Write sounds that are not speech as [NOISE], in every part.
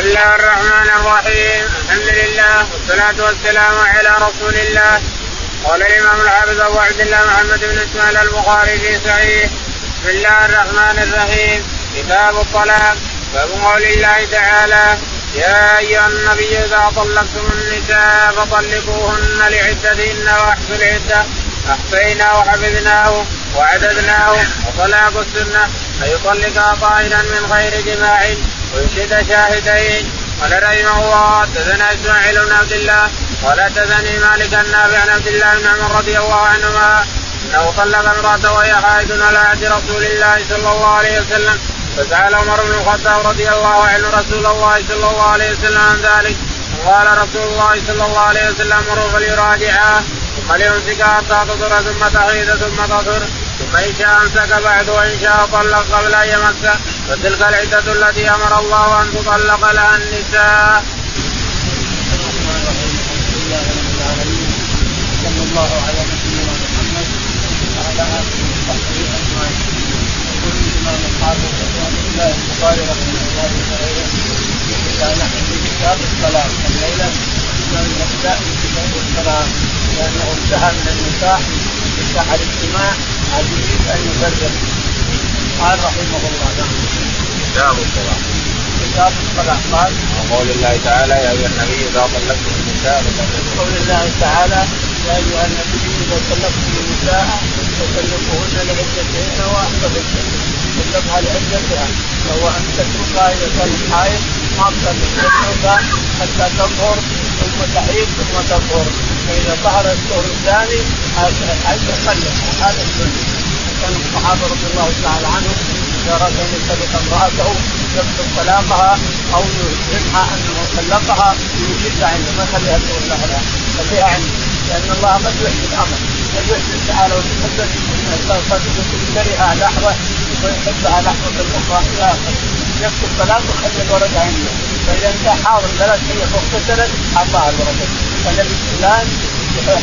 الله الرحمن الرحيم الحمد لله والصلاة والسلام على رسول الله قال الإمام الحافظ أبو عبد الله محمد بن إسماعيل البخاري في صحيح بسم الله الرحمن الرحيم كتاب الطلاق باب قول الله تعالى يا أيها النبي إذا طلقتم النساء فطلقوهن لعدتهن وأحصوا العدة أحصينا وحفظناه وعددناه وطلاق السنة أن يطلق طاهرا من غير جماع ويشهد شاهدين. قال رحمه الله حدثنا إسماعيل بن عبد الله قال حدثني مالك النافع عن عبد الله بن عمر رضي الله عنهما أنه طلق امراته وهي حائض على عهد رسول الله صلى الله عليه وسلم فسأل عمر بن الخطاب رضي الله عنه رسول الله صلى الله عليه وسلم عن ذلك. قال رسول الله صلى الله عليه وسلم مروا فليراجعها ثم ليمسكها حتى تطهر ثم تحيد ثم تطهر ثم إن شاء أمسك بعد وإن شاء طلق قبل أن يمس فتلك العدة التي أمر الله أن تطلق لها النساء. صلى الله على نبينا محمد وعلى اله وصحبه اجمعين. يقول الامام الحافظ رحمه الله البخاري رحمه الله اذا نحن في كتاب الصلاه الليلة نبدا في كتاب الصلاه لأنه انتهى من النكاح نكاح الاجتماع عاد يريد أن يفرق قال رحمه الله نعم. كتاب الصلاة. كتاب الصلاة. قال وقول الله تعالى يا أيها النبي إذا طلقتم النساء قول الله تعالى يا أيها النبي إذا طلقتم النساء فطلقوهن لعدتهن واحفظهن طلقها لعدتها وهو أن تتركها اذا كانت حائض ما تطلقها حتى تطهر ثم تحيض ثم تطهر فإذا ظهر الطهر الثاني طلق هذا السنة. كان الصحابة رضي الله تعالى عنهم إذا اراد أن يطلق امرأته يكتب طلاقها أو يلزمها انه طلقها يوجدها عنده ما يخليها تقول لها خليها عنده لأن الله قد يحيي الأمر. قد يحيي تعالى وتقدم قد يشتريها لحظة ويحبها لحظة أخرى. إلى اخره يكتب طلاق وخلي الورقه عنده فإذا انت حاضر ثلاث هي واغتسلت اعطاها الورقه فالنبي فلان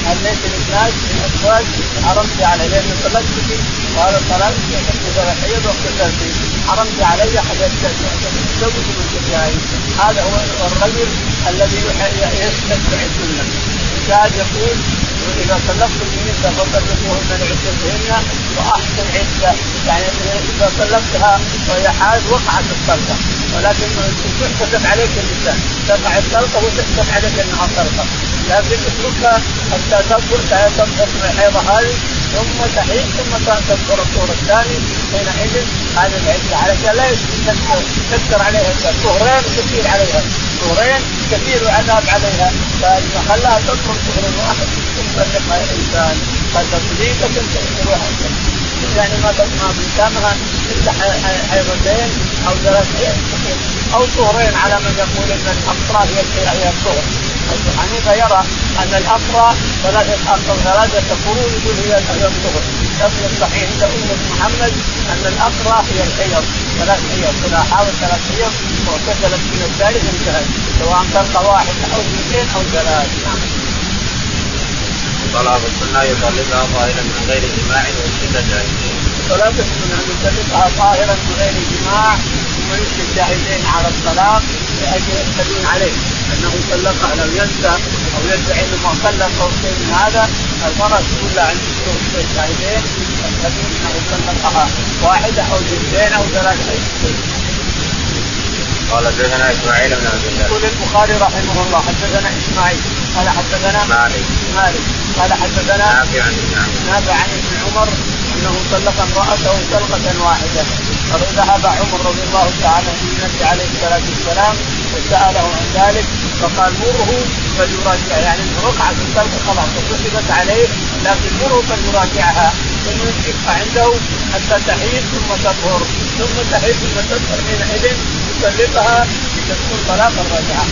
حليت الناس من ازواج حرمت علي لأن طلقتك وهذا الطلاق يحب حيض واغتسلت حرمت علي حتى تزوج من هذا هو الرجل الذي يستتبع السنة الشاهد يقول إذا طلقتم النساء فطلقوهن لعدتهن وأحسن عدة. يعني إذا طلقتها وهي حائض وقعت الطلقة. ولكن تحتسب عليك النساء. تقع الطلقة وتحسب عليك إنها طلقة. لكن اتركها حتى تطهر تطهر من الحيضه هذه ثم تحيض ثم تطهر الطهر الثاني حينئذ هذا العده علشان لا تكثر عليها طهرين كثير عليها. طهرين كثير العذاب عليها. فخلاها تطهر طهر واحد ثم طلقها الإنسان. فتطليقه تحسب يعني ما ما بإمكانها إلا حيضتين أو ثلاث أو طهرين على من يقول إن الافراد هي هي الطهر. ابو حنيفة يرى أن الافرى ثلاثة افرى ثلاثة قرون يقول هي الطهر. لكن الصحيح عند امه محمد أن الافرى هي الحيض. ثلاث حيض. إذا حاول ثلاث حيض واغتسلت من الثالث انتهت سواء طلقه واحدة أو اثنتين أو ثلاث. نعم. طلاق السنة يطلقها طاهرا من غير جماع ويشهد شاهدين. طلاق السنة يطلقها طاهرا من غير جماع ويشهد شاهدين على الطلاق. لاجل عليه. أنه طلقها لو ينسى أو يدعي أنه ما طلق أو شيء من هذا المرأة تقول له عندي شاهدين يشهدون انه طلقها. واحدة أو اثنتين أو ثلاثة. قال حدثنا إسماعيل بن عبد الله. يقول البخاري رحمه الله حدثنا إسماعيل. قال حدثنا مالك. مالك. قال حدثنا نافع عن ابن نافع عن ابن عمر. أنه طلق امرأته طلقة واحدة فذهب عمر رضي الله تعالى عنه النبي عليه الصلاة والسلام وسأله عن ذلك فقال مره فليراجع يعني وقعت الطلقة خلاص وكتبت عليه لكن مره فليراجعها ثم يمسكها عنده حتى تحيض ثم تطهر ثم تحيض ثم تطهر حينئذ يطلقها لتكون طلاقا رجعه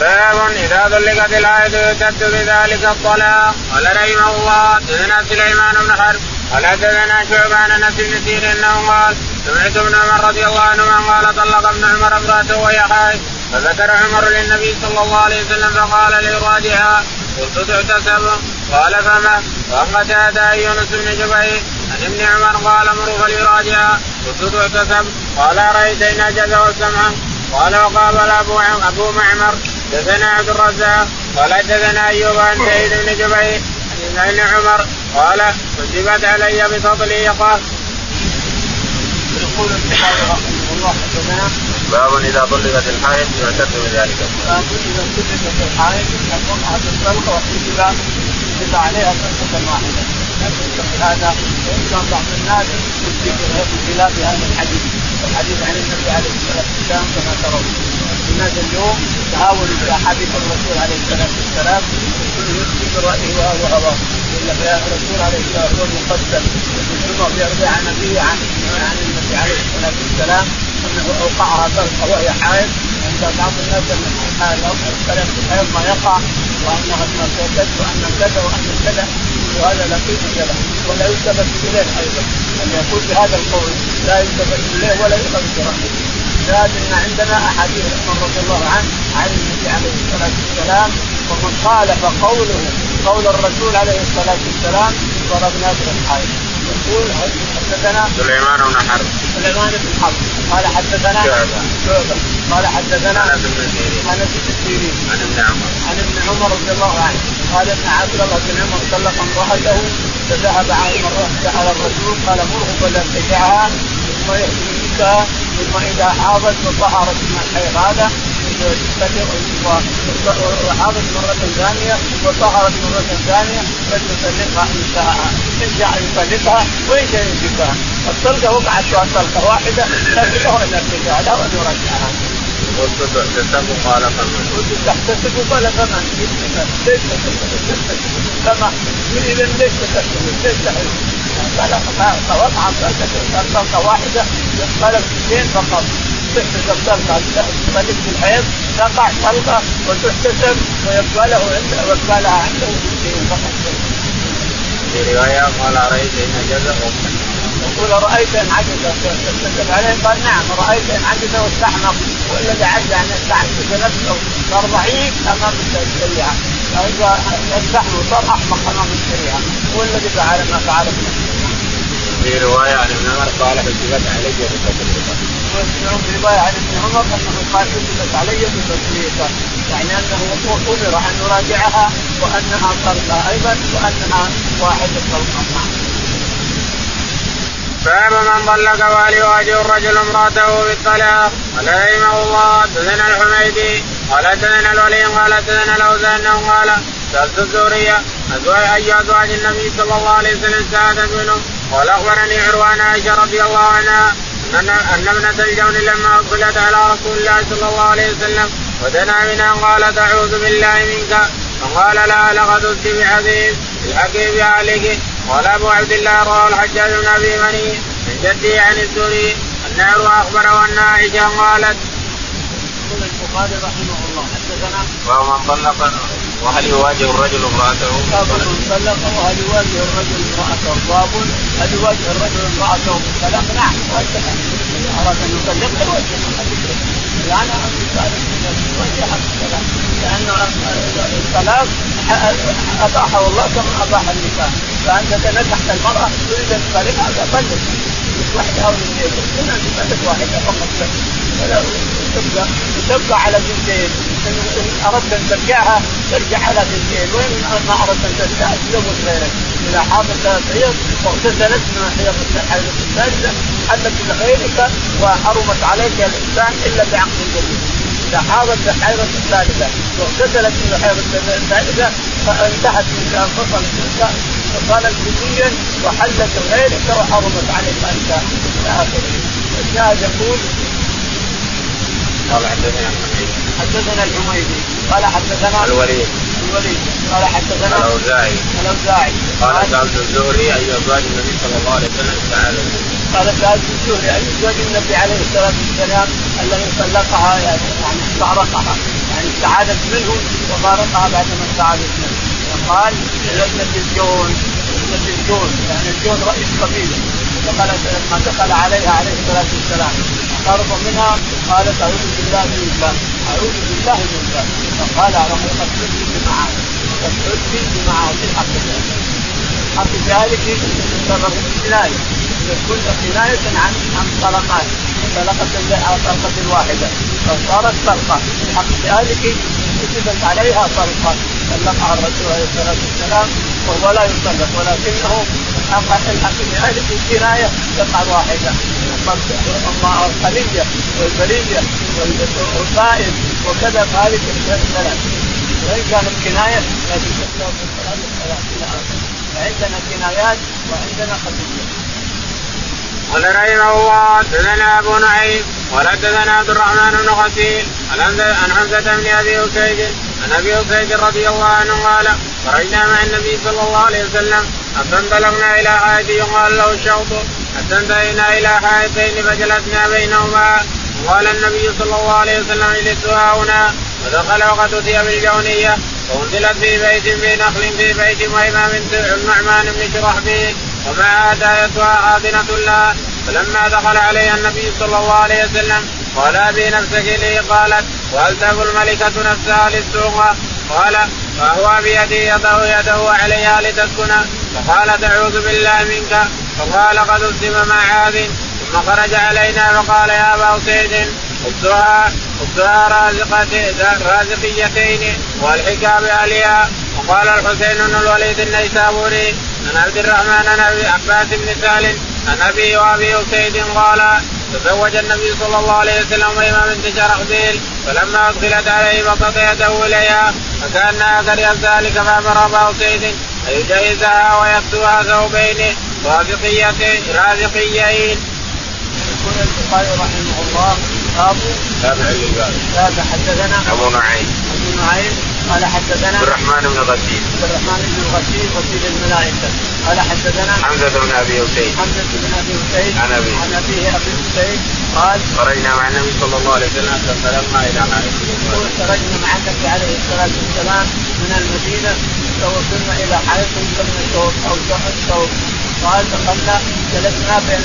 باب إذا طلقت العائد يعتد بذلك الطلاق. قال رحمه الله حدثنا سليمان بن حرب قال حدثنا شعبان أنس بن سيرين أنه قال سمعت ابن عمر رضي الله عنهما قال طلق ابن عمر امرأته وهي حائض فذكر عمر للنبي صلى الله عليه وسلم فقال ليراجعها قلت تحتسب قال فمه؟ وعن قتادة يونس بن جبير عن ابن عمر قال مروا فليراجعها قلت تعتسب قال رايت ان اجز والسمع قال وقابل أبو أبو معمر. حدثنا عبد الوارث قال حدثنا أيوب عن سعيد بن جبير عن ابن عمر قال حسبت علي بتطليقة قال يقول البخاري رحمه الله حدثنا باب إذا طلقت الحائض يعتد بذلك. باب إذا طلقت الحائض هذا الطلقه وحجب كتب عليها طلقة واحدة. نفس هذا وان كان بعض الناس يشبه بخلاف هذا الحديث. الحديث عن النبي عليه الصلاة والسلام كما ترون. الناس اليوم تهاونوا بحديث الرسول عليه الصلاة والسلام وكل يفتي برأيه وهواه إلا الرسول عليه الصلاة والسلام مقدم ثم يروي عن النبي عن عن النبي عليه الصلاة والسلام أنه أوقعها طلقه وهي حائض. عند بعض الناس أن الكلام في الحيض ما يقع وأنها ارتدت وأن كذا وأن كذا. وهذا لا قيمه له ولا يلتفت إليه أيضا. أن يقول بهذا القول لا يلتفت إليه ولا يؤخذ برأيه شاهد ان عندنا أحاديث عمر رضي الله عنه عن النبي عليه الصلاة والسلام ومن خالف قوله قول الرسول عليه الصلاة والسلام ضربنا بالحائط يقول حدثنا سليمان بن حرب. سليمان بن حرب. قال حدثنا شعبة. شعبة. قال حدثنا أنس بن سيرين. أنس بن سيرين. عن ابن عمر. عن ابن عمر رضي الله عنه. قال ان عبد الله بن عمر طلق امرأته فذهب على الرسول قال مره فليرتجعها ثم ثم اذا حاضت وطهرت من الحيض هذا وحاضت مرة ثانية وطهرت مرة ثانية فليطلقها إن شاء إن شاء يطلقها وإن شاء يمسكها الطلقة وقعت طلقة واحدة إلى ارتجاع لا أن يرجعها. قلت تحتسب قال فمن قلت تحتسب ليش فما اذا ليش تحتسب؟ ليش تحتسب؟ قال وقع طلقه واحدة ينقلب اثنين فقط. تحتسب طلقه تلك الحيض تقع طلقة وتحتسب ويبقى له عنده ويبقى لها عنده. اثنين فقط في رواية قال أرأيت إن عجز يقول أرأيت إن عجز؟ تكتب عليه قال نعم أرأيت إن عجز واستحمق والذي عجز أن يستعجز نفسه صار ضعيف أمام الشريعة. يستحمق صار أحمق أمام الشريعة. هو الذي فعل ما فعل في رواية عن ابن عمر قال حسبت علي بتطليقة. في روايه عن ابن عمر انه قال حجبت علي بفتريقه يعني أنه أمر أن يراجعها وأنها طلقه أيضا وأنها واحدة طلقه باب من طلق وليواجه الرجل امرأته بالطلاق قال رحمه الله حدثنا الحميدي قال حدثنا الولي قال حدثنا الاوزان قال سألت الزهرية أزواج أي أزواج النبي صلى الله عليه وسلم سعادة منه قال أخبرني عروان عائشة رضي الله عنها أن ابنة الجون لما أقبلت على رسول الله صلى الله عليه وسلم ودنا منها قالت أعوذ بالله منك. فقال لا لقد أزت بعظيم الحكي بأهلك. قال أبو عبد الله رواه الحجاج بن أبي مني من جدي عن الزهري أن عروة أخبره أن عائشة قالت يقول البخاري رحمه الله حدثنا ومن طلق وهل يواجه الرجل امرأته؟ باب طلق وهل يواجه الرجل امرأته؟ باب هل يواجه الرجل امرأته؟ بالطلاق نعم أراد أن يطلقها يواجهها يعني يواجهها بالطلاق لأن الطلاق أباحه الله كما أباح النكاح فأنت تنكحت المرأة تريد أن تطلقها فطلق واحدة أو اثنين هنا تطلق واحدة فقط ولا تبقى تبقى على بنتين ان أردت أن ترجعها ترجع على بنتين وين ما أردت أن ترجع تزوج غيرك. إذا حاضت ثلاث حيض واغتسلت من الحيض الثالثة حلت لغيرك وحرمت عليك الإنسان إلا بعقد جديد. اذا حاضت الحيضه الثالثة. واغتسلت من الحيض الثالثة فانتهت من انفصلت منك وصارت جديا وحلت غيرك وحرمت عليك انت إلى اخره الشاهد يقول قال حدثنا الحميدي حدثنا الحميدي قال حدثنا الوليد. الوليد. قال حدثنا الأوزاعي. الأوزاعي. قال سألت الزهري أي أزواج النبي صلى الله عليه وسلم تعالى. قال سالت الزهري اي ازواج النبي عليه الصلاة والسلام الذي طلقها يعني فارقها يعني استعادت منه وفارقها بعد ما استعادت منه. فقال ابنة الجون ابنة الجون يعني الجون رئيس قبيلة. دخلت لما دخل عليها عليه الصلاة والسلام. قرب منها قالت أعوذ بالله منك أعوذ بالله منك فقال لقد قلت بمعاذ قد قلت بمعاذ حق حق ذلك تعتبر كنايه كنت كنايه عن عن طلقات. طلقة طلقة واحدة. فصارت طلقة. حق اهلك كتبت عليها طلقة. طلقها الرسول عليه الصلاة والسلام وهو لا يطلق ولكنه الحق باهلك الكناية تقع واحدة. الخلية والبرية والفائز وكذا هذه ثلاث وان كانت كنايه لكن تختار في الثلاث الثلاث فعندنا كنايات وعندنا خلية قال رحمه الله حدثنا أبو نعيم ولا حدثنا عبد الرحمن بن غسيل عن حمزه بن أبي اسيد عن أبي اسيد رضي الله عنه قال خرجنا مع النبي صلى الله عليه وسلم حتى انطلقنا إلى حائط يقال له الشوط حتى انتهينا إلى حائطين فجلسنا بينهما. قال النبي صلى الله عليه وسلم اجلسوا هنا ودخل وقد أتي بالجونية وانزلت في بيت في نخل في بيت أميمة بنت النعمان بن شرحبيل ومع هدايتها حاضنة لها فلما دخل عليها النبي صلى الله عليه وسلم قال أبي نفسك لي قالت وهل تأبو الملكة نفسها للسوق قال فهو بيده يضع يده عليها لتسكن فقالت أعوذ بالله منك فقال قد أسلم مع عاد ثم خرج علينا فقال يا أبا سيد اختها اختها رازقيتين والحكى باهلها وقال الحسين بن الوليد النيسابوري عن عبد الرحمن عن أبي عباس بن سهل عن أبي وأبي اسيد قال تزوج النبي صلى الله عليه وسلم أميمة بنت شرحبيل فلما أدخلت عليه بسط يده إليها فكأنها كرهت ذلك فأمر أبا اسيد أن يجهزها ويكسوها ثوبين رازقيتين رازقيين. يقول البخاري رحمه الله باب تابع للباب تابع حدثنا أبو نعيم. أبو نعيم. قال حدثنا عبد الرحمن بن غسيل. عبد الرحمن بن غسيل غسيل الملائكة. قال حدثنا حمزة بن أبي أسيد. حمزة بن أبي أسيد عن ابي عن أبيه أبي أسيد قال خرجنا مع النبي صلى الله عليه وسلم فانطلقنا إلى حائط خرجنا مع النبي عليه الصلاة والسلام من المدينة وصلنا إلى حائط يسمى الثوب أو الثوب قال دخلنا جلسنا بين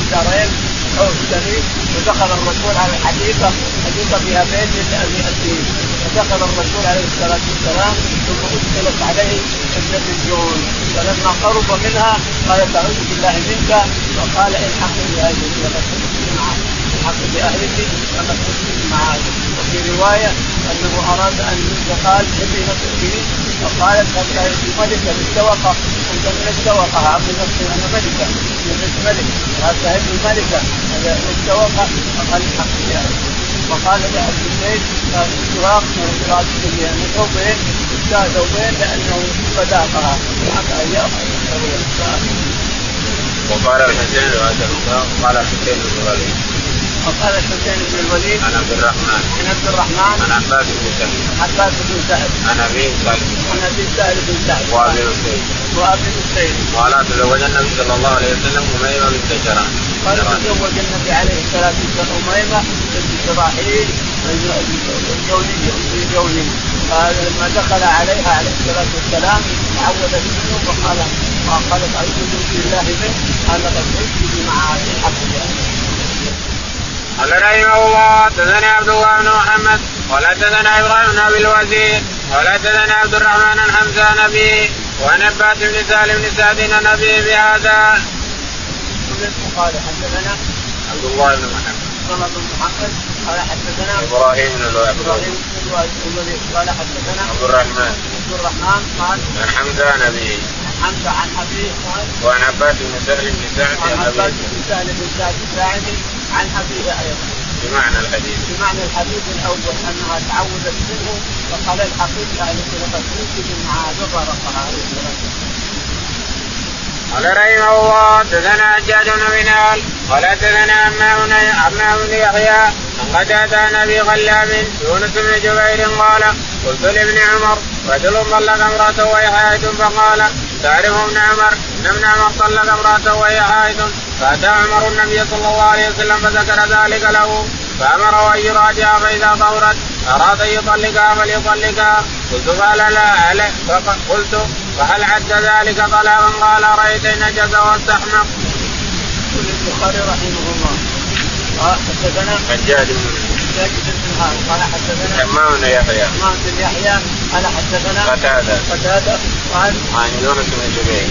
الدارين حوض جميل ودخل الرسول على الحديقة حديقة فيها بيت لابي اسير فدخل الرسول عليه الصلاة والسلام ثم أدخلت عليه ابنة الجون. فلما قرب منها قال أعوذ بالله منك. وقال الحق باهلك لقد كنت معك الحق بأهلك لقد كنت معك وفي رواية أنه أراد أن قال ابني نفسي فقالت الملكه بالسوقه أنت من السوقه اعطي نفسي أنا ملكه من ملك. هذا ابن الملكه السوقه فقال الحق بأهلك. وقال لعبد الزيد السواق مراد يعني ثوبين اشتهى ثوبين لأنه صداقها حتى يأخذ وقال الحسين قال الحسين بن الوليد. وقال الحسين بن الوليد عن عبد الرحمن. عن عبد الرحمن. عن عباس بن سعد عباس بن سعد عن أبي سعد عن أبي سعد بن سعد وأبي حسين. وأبي حسين. قال تزوج النبي صلى الله عليه وسلم اميمه بنت جران. قال تزوج النبي عليه الصلاة والسلام أميمة بنت شراحيل الجوليه الجوليه قال لما دخل عليها عليه الصلاة والسلام تعوذت منه وقال قالت أعوذ بالله منه. قال لقد كنت مع الحق. قال رحمه الله حدثنا عبد الله بن محمد ولا حدثنا إبراهيم بن أبي الوزير ولا حدثنا عبد الرحمن بن حمزة وعن عباس بن سالم بن سعد عن ابي بهذا. قال حدثنا عبد الله بن محمد. محمد بن محمد قال حدثنا إبراهيم بن إبراهيم بن قال حدثنا عبد الرحمن. عبد الرحمن قال عن حمزة عن ابي حمزة عن أبيه قال وعن عباس بن سهل بن سعد عن عباس بن سهل بن سعد الساعدي عن أبيه أيضا. بمعنى الحديث. بمعنى الحديث الأول أنها تعوذت منه فقال الحقيقة التي لقد كنت مع الصلاه قال رحمه الله حدثنا حجاج بن منال قال حدثنا عمام عمام بن يحيى عن أبي غلاب يونس بن جبير قال قلت لابن عمر رجل طلق امرأته وهي حائض فقال تعرف ابن عمر إن ابن عمر طلق امرأته وهي حائض فأتى عمر النبي صلى الله عليه وسلم فذكر ذلك له فامره أن يراجعها فإذا طهرت. أراد أن يطلقها فليطلقها. قلت قال لا قلت فهل عد ذلك طلاقا؟ قال رأيت نجس واستحمق. يقول البخاري رحمه الله. حدثنا حجاج بن حجاج بن قال حدثنا حمام بن يحيى. حمام بن يحيى. قال حدثنا قتادة. قتادة. قال عن يونس بن جبير.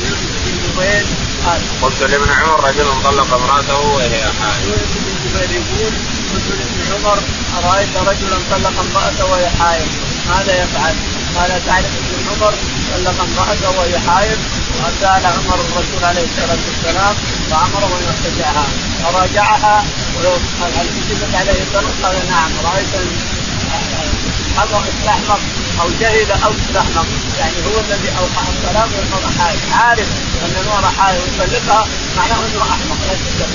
بن جبير. قال قلت لابن عمر رجل طلق امرأته وهي حائض يونس بن الزبير يقول قلت لابن عمر أرأيت رجلا طلق امرأته وهي حائض ماذا يفعل؟ قال تعرف ابن عمر طلق امرأته وهي حائض وسال عمر الرسول عليه الصلاة والسلام فأمره أن يرتجعها. فراجعها هل كتبت عليه طلق؟ قال نعم. رأيت حمق استحمق أو جهل أو استحمق يعني هو الذي أوقع الطلاق والمراه حائض عارف أن المراه حائض ويطلقها معناه إنه أحمق. ليس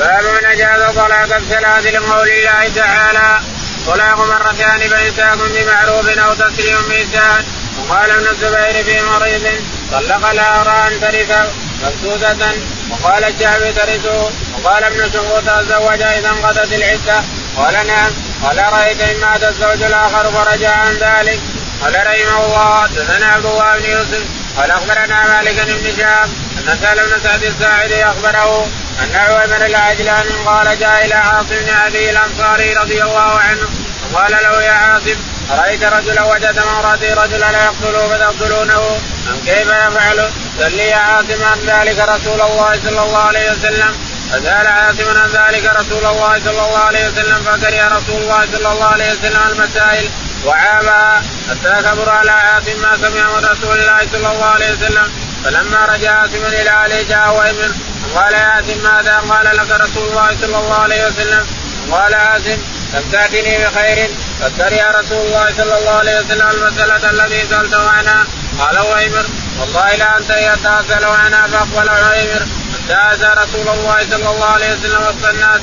باب من اجاز طلاق الثلاث لقول الله تعالى طلاق مرتان فامساك بمعروف أو تسليم بإحسان وقال ابن الزبير في مريض طلق لها أن ترث مبسوطة. وقال الشعبي ترثه وقال ابن شقوط تزوج إذا انقضت العدة. قال نعم. قال رأيت إن مات الزوج الآخر فرجع عن ذلك. قال رحمه الله. حدثنا عبد الله بن يوسف. قال أخبرنا مالك بن شهاب أن سهل بن سعد الساعدي أخبره أن عويمر العجلان قال جاء إلى عاصم بن أبي الأنصاري رضي الله عنه وقال له يا عاصم رايت رجلا وجد مراتي رجلا لا يقتله فتقتلونه أم كيف يفعل؟ سل يا عاصم عن ذلك رسول الله صلى الله عليه وسلم. فسأل عاصم عن ذلك رسول الله صلى الله عليه وسلم فكره رسول الله صلى الله عليه وسلم المسائل. وعابها حتى كبر على عاصم ما سمع من رسول الله صلى الله عليه وسلم فلما رجع عاصم إلى عليه جاء وابن قال يا عاصم ماذا؟ قال لك رسول الله صلى الله عليه وسلم. قال عاصم لم تأتني بخير فكر يا رسول الله صلى الله عليه وسلم المسألة التي سألته عنها. قال ويمر والله لا أنت يتأكل عنها فأقبل ويمر حتى رسول الله صلى الله عليه وسلم وسط الناس.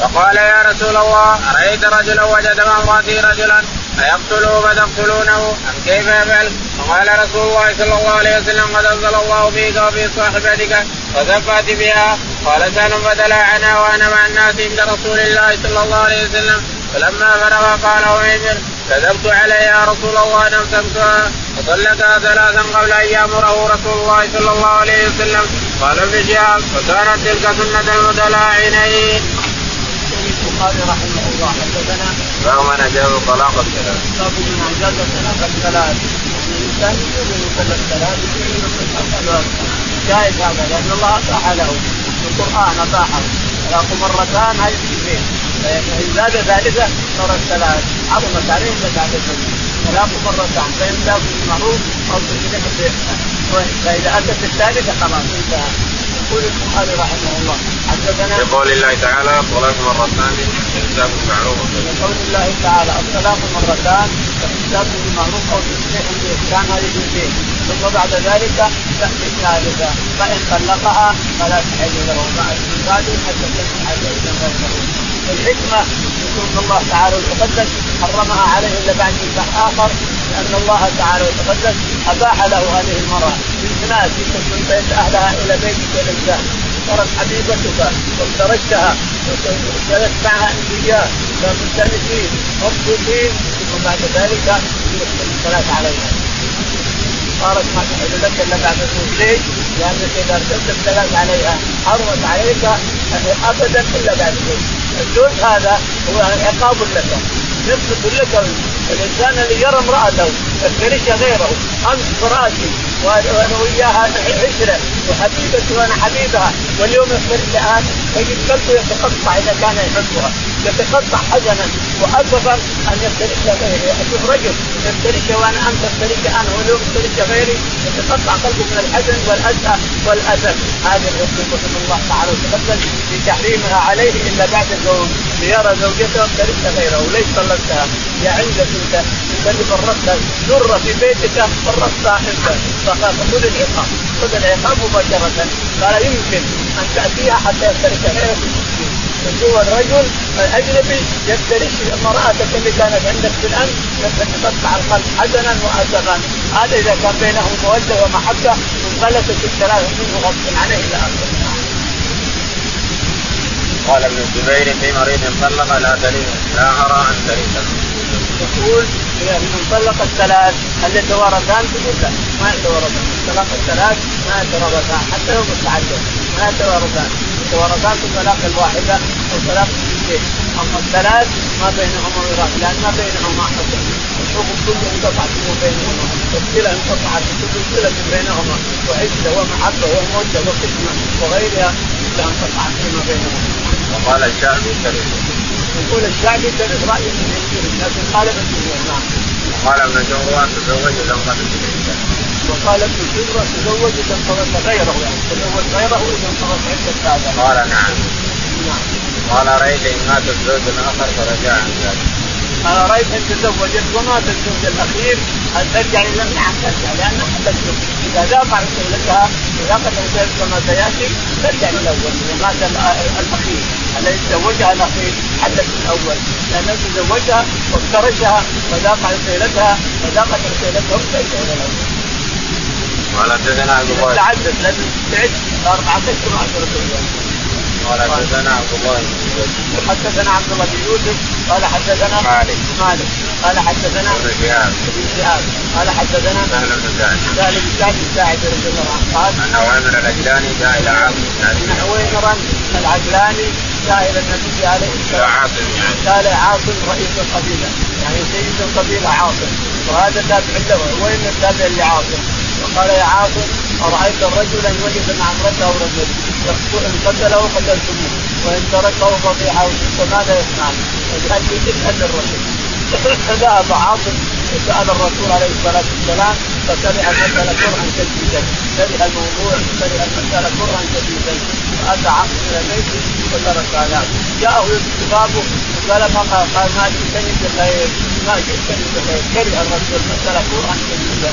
فقال يا رسول الله أرأيت رجلا وجد امرأتي رجلا أيقتله فتقتلونه أم كيف يفعل؟ فقال رسول الله صلى الله عليه وسلم قد أنزل الله فيك وفي صاحبتك وكفات بها. قال سهل فتلاعنا وأنا مع الناس عند رسول الله صلى الله عليه وسلم. فلما فرغ قال عمير كذبت علي يا رسول الله ان امسكتها فطلقها ثلاثا قبل أن يأمره رسول الله صلى الله عليه وسلم. قال ابن شهاب فكانت تلك سنة المتلاعنين. البخاري رحمه الله. حدثنا باب من اجاز طلاق الثلاث. باب من اجاز طلاق الثلاث. الإنسان يجوز أن يطلق الثلاث جائز هذا لأن الله اباح له. في القرآن اباحه طلاق مرتان هذه اثنين فإن زاد ثالثه صارت ثلاث عظمت عليه زكاه الفجر طلاق مرتان. فامساك بالمعروف أو باحسان فاذا أتت الثالثة خلاص. إنتهى. يقول البخاري رحمه الله حدثنا يقول الله تعالى الطلاق مرتان فامساك بالمعروف يقول الله تعالى الطلاق مرتان فامساك بالمعروف أو تسليم بإحسان هذه اثنتين ثم بعد ذلك تأتي الثالثة فإن طلقها فلا تحل له بعد ذلك حتى تنكح زوجا الحكمة يكون الله تعالى وتقدس حرمها عليه إلا بعد نكاح آخر لأن الله تعالى وتقدس أباح له هذه المرأة بالزناد كنت أهلها إلى بيتك الإنسان. صارت حبيبتك وافترجتها وجلست معها انبياء مستانسين مبسوطين ثم بعد ذلك الصلاة عليها. صارت ما تحل لك إلا بعد الموت ليش؟ لانك إذا أرسلت الثلاث عليها حرمت عليك أبدا إلا بعد الموت الزوج هذا هو عقاب لك. نسبة لك الإنسان اللي يرى امرأته. يفترش غيره. أمس فراشي. وأنا وياها عشرة. وحبيبتي وأنا حبيبها. واليوم يفترش الان تجد قلبه يتقطع إذا كان يحبها. يتقطع حزنا. واسفا أن يفترش غيري. أشوف رجل يفترش وأنا انت تفترش أنا. واليوم يفترش غيري. يتقطع قلبه من الحزن والاسى والاسف هذه العقوبه من الله تعالى في تحريمها عليه إلا بعد الزوج. ليرى زوجته يفترش غيره. وليش طلقتها؟ يا عندك أنت. أنت اللي فرطت. ذره في بيتك فرطتها انت فخذ العقاب. خذ العقاب مباشرة. قال يمكن أن تأتيها حتى يفترش غيرك هو الرجل الأجنبي يفترش امرأتك اللي كانت عندك في الامس تقطع القلب حزنا واسفا هذا إذا كان بينهم مودة ومحبة انفلتت الثلاثه منه غصبا عليه إلى آخره. قال ابن الزبير في مريض طلق لا تريد لا ارى أن تريد يقول من طلق الثلاث هل يتوارثان؟ تقول لا. ما يتوارثان، طلاق الثلاث ما يتوارثان. حتى لو مستعدين ما يتوارثان، يتوارثان في الطلاق الواحدة أو طلاق الاثنتين، أما الثلاث ما بينهما ميراث لأن ما بينهما حكم، بينهم كل انقطعت بينهما. والصله انقطعت كل صله بينهما. وعزه ومحبه وموده وقسمه وغيرها إلا انقطعت فيما بينهما. وقال الشعبي. يقول الشعبي كان راي من لكن قال ابن نعم. وقال ابن جمره تزوج انقضت وقال ابن جمره تزوج اذا انقضت غيره يعني تزوج غيره اذا انقضت عده هذا. قال نعم. نعم. قال رأيت إن مات الزوج الآخر فرجع عن ذلك. رايت أن تزوجت ومات الزوج الأخير؟ ان ترجع إلى نعم ترجع لانها حدثت إذا ذاق رسالتها ذاقت رسالتها كما سيأتي ترجع للاول إذا مات الأخير. الذي تزوجها الاخير حدث الأول. لأنه تزوجها وافترشها وذاق رسالتها وذاقت رسالتها وترجع إلى الأول. قال حدثنا عبد الله تعدد لازم تعد أربعة أشهر وعشرة أيام. قال حدثنا عبد الله بن يوسف. حدثنا عبد الله بن يوسف قال حدثنا مالك. مالك. قال حدثنا ابن شهاب. ابن شهاب. قال حدثنا سهل بن سعد. سهل بن سعد الساعدي رضي الله عنه قال أن عوامر العجلاني جاء إلى عاصم أن عويمرا العجلاني جاء إلى النبي عليه الصلاة والسلام عاصم يعني قال عاصم رئيس القبيلة. يعني سيد القبيلة عاصم. وهذا تابع له عويمر تابع لعاصم. وقال يا عاصم أرأيت الرجل ان وجد مع امرته رجل إن قتله قتلتموه وإن تركه فضيحه فماذا يصنع؟ فلأجل تسال الرجل [LAUGHS] فذهب عاصم وسأل الرسول عليه الصلاة والسلام فكره المسألة كرها شديدا. كره الموضوع كره المسألة كرها شديدا. فأتى عاصم إلى بيته وترك هذا جاءه بابه قال ما قال؟ ما جئتني بخير ما جئتني بخير كره الرسول المساله كرها شديدا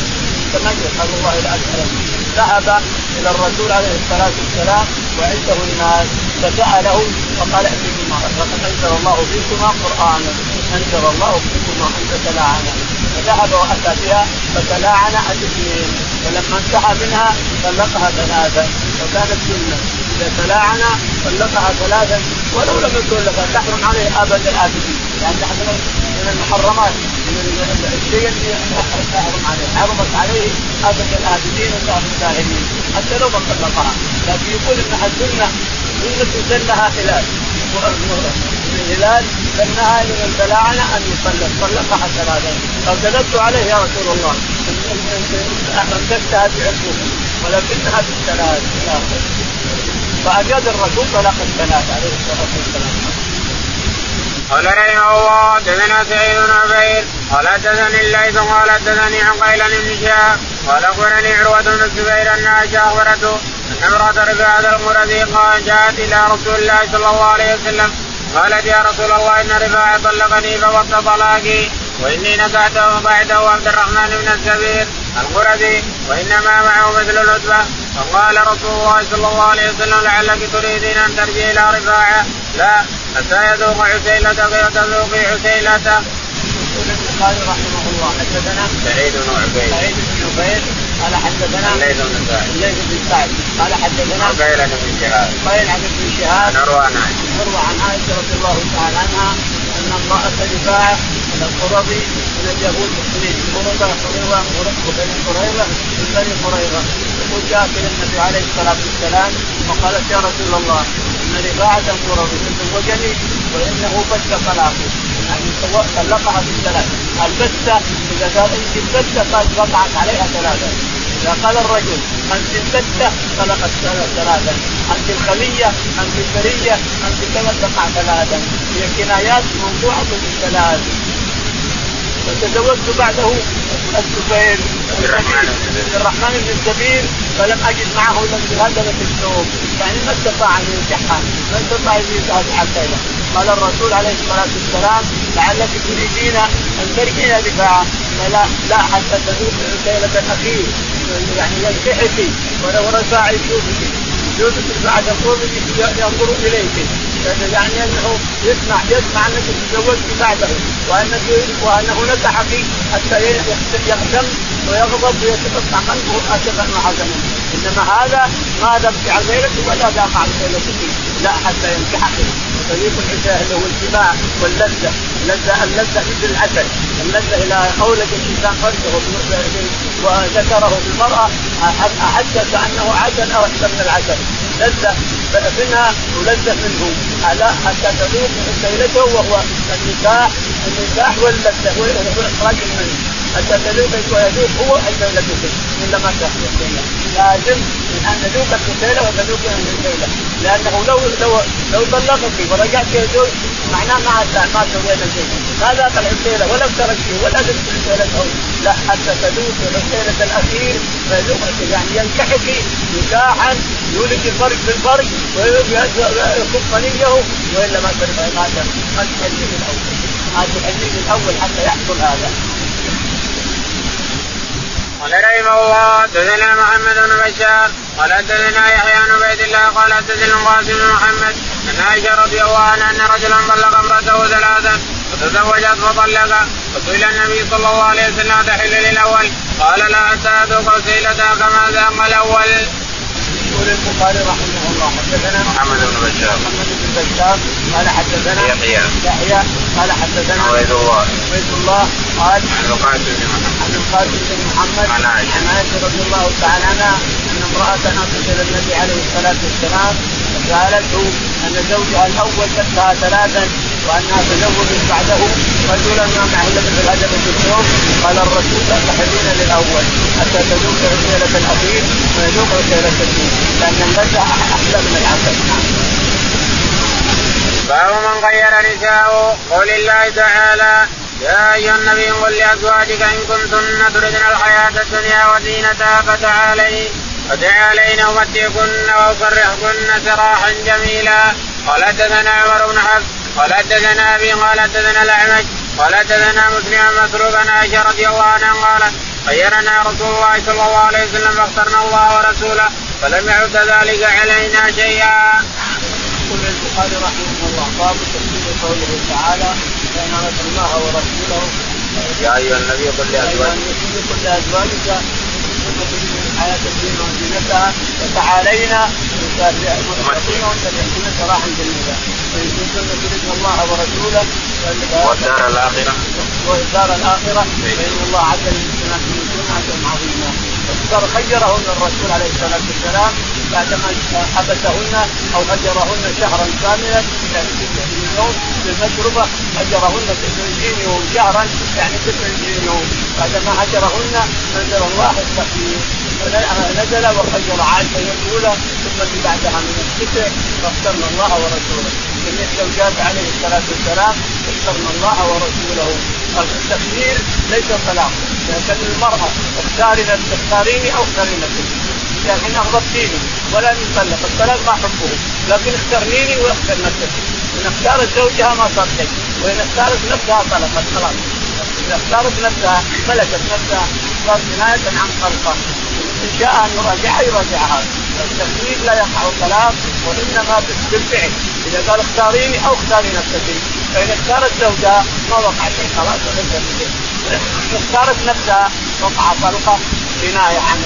تميز نسال الله العافيه ذهب إلى الرسول عليه الصلاة والسلام وعنده الناس فسأله فقال اعطيكما لقد أنزل الله فيكما قرآنا أنزل الله فيكما ان تتلاعنا فذهب وأتى بها فتلاعن الاثنين فلما انتهى منها طلقها ثلاثا وكانت سنة. إذا تلاعن طلقها ثلاثا ولو لم يكن لك تحرم عليه أبد الآبدين. يعني من المحرمات. من الشيء الذي تحرم عليه حرمت عليه ابد الابدين الله الدائمين حتى لو ما طلقها لكن يقول انها السنة سنه سنها هلال. الهلال سنها لمن تلاعن أن يطلق طلقها ثلاثا فكذبت عليه يا رسول الله. امسكتها بعقوبه ولكنها بالثلاث فأجاد الرسول طلاق الثلاث عليه الصلاة والسلام. قال رحمه الله حدثنا سعيد بن عبيد. قال حدثني الليث قال حدثني عن قيلان بن شهاب قال أخبرني عروة بن الزبير أن عائشه اخبرته أن امرأة رفاعه المرضي قال جاءت إلى رسول الله صلى الله عليه وسلم. قالت يا رسول الله إن رفاعه طلقني فوط طلاقي. وإني نكعته بعده عبد الرحمن بن الزبير القرذي وإنما معه مثل العتبة. فقال رسول الله صلى الله عليه وسلم لعلك تريدين أن ترجعي إلى رفاعة؟ لا. حتى يذوق عسيلتك وتذوقي عسيلته. يقول البخاري رحمه الله حدثنا سعيد بن عبيد. سعيد بن عبيد قال حدثنا الليث بن سعد. الليث بن سعد قال حدثنا عقيل بن شهاب. قيل عن ابن شهاب نروى عن عائشة. نروى عن عائشة رضي الله تعالى عنها أن امرأة رفاعه من القرظي اليهود المسلمين قرظه قريظه وبني قريظه من بني قريظه يقول جاءت إلى النبي عليه الصلاه والسلام وقالت يا رسول الله ان رفاعه قرظي تزوجني وانه بت طلاقي يعني طلقها بالثلاث البتة اذا قال انت البتة قد وقعت عليها ثلاثة اذا قال الرجل انت البتة طلقت ثلاثة انت الخلية انت البرية انت كما تقع ثلاثة هي كنايات موضوعة بالثلاث وتزوجت بعده الزبير عبد الرحمن. بن الزبير فلم أجد معه إلا بهدمة الثوب يعني ما استطاع أن ينجحها ما استطاع أن يزعج حتى قال الرسول عليه الصلاة والسلام لعلك تريدين أن ترجعي رفاعه لا لا حتى تذوق ليلة الأخير. يعني ينكحك ولو رفاع يشوفك بعد قومك ينظر إليك. يعني أنه يسمع يسمع أنك تزوجت بعده وانك وانه نكحك حتى يهتم ويغضب ويتقطع قلبه اسفا وحزنا إنما هذا ما دفع غيرك ولا دافع غيرك لا حتى ينكحك طريق العشاء اللي هو الجماع واللذة اللذة اللذة مثل العسل. اللذة إذا أولد الإنسان فرجه وذكره بالمرأة أحس كأنه عسل أو أحسن من العسل. لذة منها ولذة منه. على حتى تذوق سيلته وهو النكاح النكاح واللذة والإخراج منه. حتى تذوق ويذوق هو السيلة إلا ما تحصل لازم ان نذوق الكسيله وتذوق الليلة. لأنه لو لو لو طلقك ورجعت إلى زوج معناه ما ما سوينا شيء. ما ذاق الحسيله ولا فيه ولا ذقت حسيلته لا حتى تذوق حسيله الأخير. فيذوق يعني ينكحك نكاحا يولد الفرق بالفرق ويكف منيه وإلا ما ما ما تحل الأول ما تحل الأول حتى يحصل هذا. قال رحمه الله حدثنا محمد بن بشار قال حدثنا يحيى بن عبيد الله قال حدثنا القاسم بن محمد أن عائشة رضي الله عنها أن رجلا طلق امرأته ثلاثا فتزوجت فطلق فسئل النبي صلى الله عليه وسلم تحل للأول قال لا حتى اذوق سيلتها كما ذاق الأول. يقول البخاري رحمه الله حدثنا محمد بن بشار. محمد بن بشار قال حدثنا يحيى. يحيى قال حدثنا عبيد الله. عبيد الله قال عن القاسم بن محمد. القاسم بن محمد عن عائشة رضي الله تعالى عنها أن امرأة اتصل إلى النبي عليه الصلاة والسلام فسالته أن زوجها الأول سكها ثلاثا وانها تزوجت بعده رجلا ما معه مثل هدف اليوم. قال الرسول لا تحلين للأول حتى تذوق رساله الأخير ويذوق رساله الدين لأن المزح أحلى من العسل. باب من غير نساءه قول الله تعالى يا أيها النبي قل لأزواجك إن كنتن تردن الحياة الدنيا وزينتها فتعالين فتعالين أمتعكن واسرحكن سراحا جميلا قال حدثنا عمر بن حفص قال حدثنا ابي قال حدثنا الاعمش قال حدثنا مسلم مسروق عن عائشة رضي الله عنها قالت خيرنا رسول الله صلى الله عليه وسلم فاخترنا الله ورسوله فلم يعد ذلك علينا شيئا. يقول البخاري رحمه الله باب تفسير قوله تعالى فان عرف الله ورسوله. يا أيها النبي قل لازواجك قل لازواجك الحياة الدنيا وزينتها. وتعالينا مستقيما وتبعتنا سراحا جميلا. وان كنتن تردن الله ورسوله والدار الآخرة. والدار الآخرة فإن الله عز وجل منكم اجرا عظيما. فاختار خيرهن الرسول عليه الصلاة والسلام. بعدما حبسهن أو هجرهن شهرا كاملا يعني من يوم بالمشربه هجرهن 29 يوم شهرا يعني 29 يوم. بعدما هجرهن نزل الله التخيير نزل وخير عائشه الاولى ثم اللي بعدها من الستر فاخترنا الله ورسوله. جميع الزوجات عليه الصلاة والسلام اخترنا الله ورسوله. التخيير ليس طلاق لكن المرأة اختاري اختاريني أو اختاري يعني أغضبتيني ولا نطلق الطلاق ما أحبه. لكن اخترنيني واختر نفسك إن اختارت زوجها ما صار شيء. وإن اختارت نفسها طلقت خلاص. اذا اختارت نفسها ملكت نفسها صار جناية عن خلقه إن شاء أن يراجعها يراجعها. التخيير لا يقع الطلاق وإنما بالفعل. إذا قال اختاريني أو اختاري نفسك. فإن اختارت زوجها ما وقع شيء. خلاص. اختارت نفسها وقع طلقه كنايه عن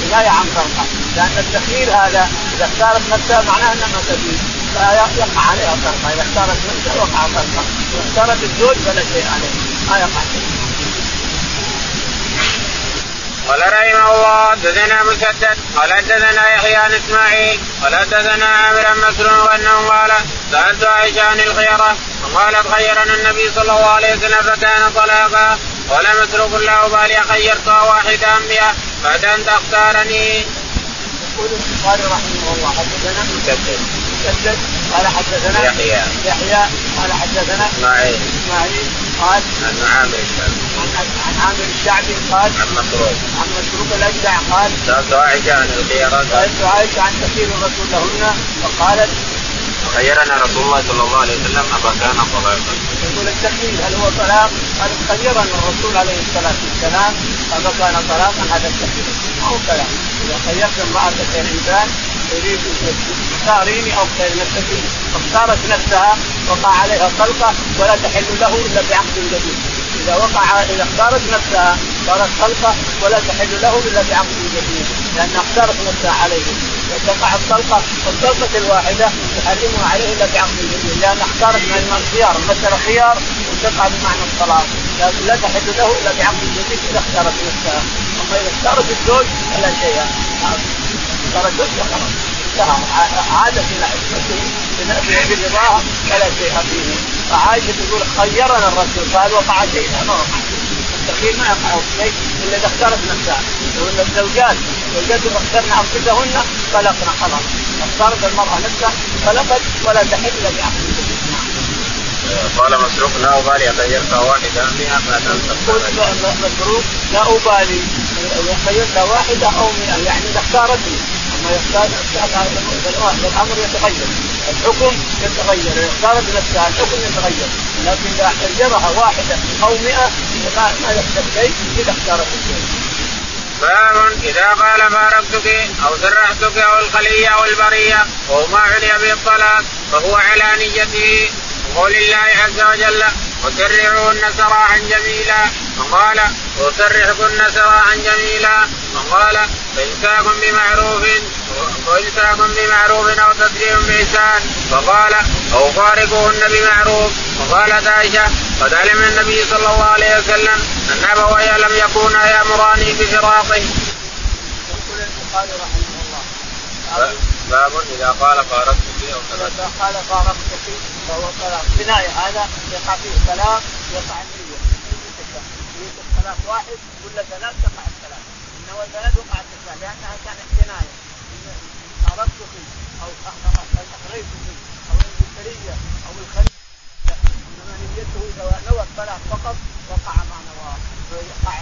كنايه عن طلقه لأن التخيير هذا إذا اختارت نفسها معناه أنها ما تبين فيقع عليها طلقه إذا اختارت نفسها وقع طلقه إذا اختارت الزوج فلا شيء عليه. ما يقع شيء قال رحمه الله حدثنا مسدد. قال حدثنا يحيى عن إسماعيل. قال حدثنا عامر عن مسروق أنه قال سألت عائشة عن الخيرة. فقالت خيرنا النبي صلى الله عليه وسلم فكان طلاقا. قال مسروق لا أبالي خيرتها واحدا بها بعد أن تختارني. يقول البخاري رحمه الله حدثنا مسدد مسدد قال حدثنا يحيى. يحيى قال حدثنا إسماعيل. إسماعيل قال عن عامر عن عن عامر الشعبي قال عن مسروق عن مسروق الأجدع قال سألت عائشة عن الخيره سألت عائشة عن تخير الرسول لهن فقالت خيرنا رسول الله صلى الله عليه وسلم فكان طلاقا. يقول التخيير هل هو طلاق؟ قال خيرنا الرسول عليه الصلاة والسلام فكان طلاقا هذا التخيير ما هو كلام إذا خيرت امرأة الانسان تريد تختاريني أو اختار نفسك اختارت نفسها وقع عليها طلقه ولا تحل له إلا بعقد جديد. إذا وقع إذا اختارت نفسها صارت طلقه ولا تحل له إلا بعقد جديد. لانها اختارت نفسها عليه. تقع الطلقه والطلقه الواحدة تحرمها عليه إلا بعقد جديد لأن اختارت من الخيار مثل خيار وتقع بمعنى الطلاق. لكن لا تحل له إلا بعقد جديد إذا اختارت نفسها أما إذا اختارت الزوج فلا شيء. اختارت الزوج خلاص انتهى. عادت إلى عصمته برضاها فلا شيء فيه. فعائشة تقول خيرنا الرسول. قال وقع شيء؟ ما وقع التخيير ما يقع شيء إلا إذا اختارت نفسها وان الزوجات زوجاتهم اخترن أنفسهن طلقنا خلاص. اختارت المرأة نفسها طلقت ولا تحل لأحد. قال مسروق لا أبالي اخيرتها واحدة ما تنسى مسروق لا أبالي خيرتها واحدة أو مئة. يعني إذا اختارتني. أما يختار الأمر يتغير. الحكم يتغير. إذا اختارت نفسها الحكم يتغير. لكن إذا خيرها واحدة أو مئة ما يحدث شيء إذا اختارت الشيء. باب إذا قال فارقتك أو سرحتك أو الخلية أو البرية وهو ما عني بالطلاق فهو على نيته. وقول الله عز وجل وسرعوهن سراحا جميلا. وقال وسرحكن سراحا جميلا. وقال فإمساك بمعروف وإمساك بمعروف أو تسريح بإحسان. وقال أو فارقوهن بمعروف. وقالت عائشة قد علم النبي صلى الله عليه وسلم أن أبوي لم يكونا يأمراني بفراقه. يقول البخاري رحمه الله. باب إذا قال فارقتك أو إذا قال فارقتك فهو طلاق بناء هذا يقع فيه طلاق يقع النية نية الطلاق واحد ولا ثلاث تقع الثلاث إنما الثلاث وقع الثلاث لأنها كانت كناية. فارقتك أو اخريتك أو البشريه أو الخليل إنما نيته إذا نوى الطلاق فقط وقع ما نواه ويقع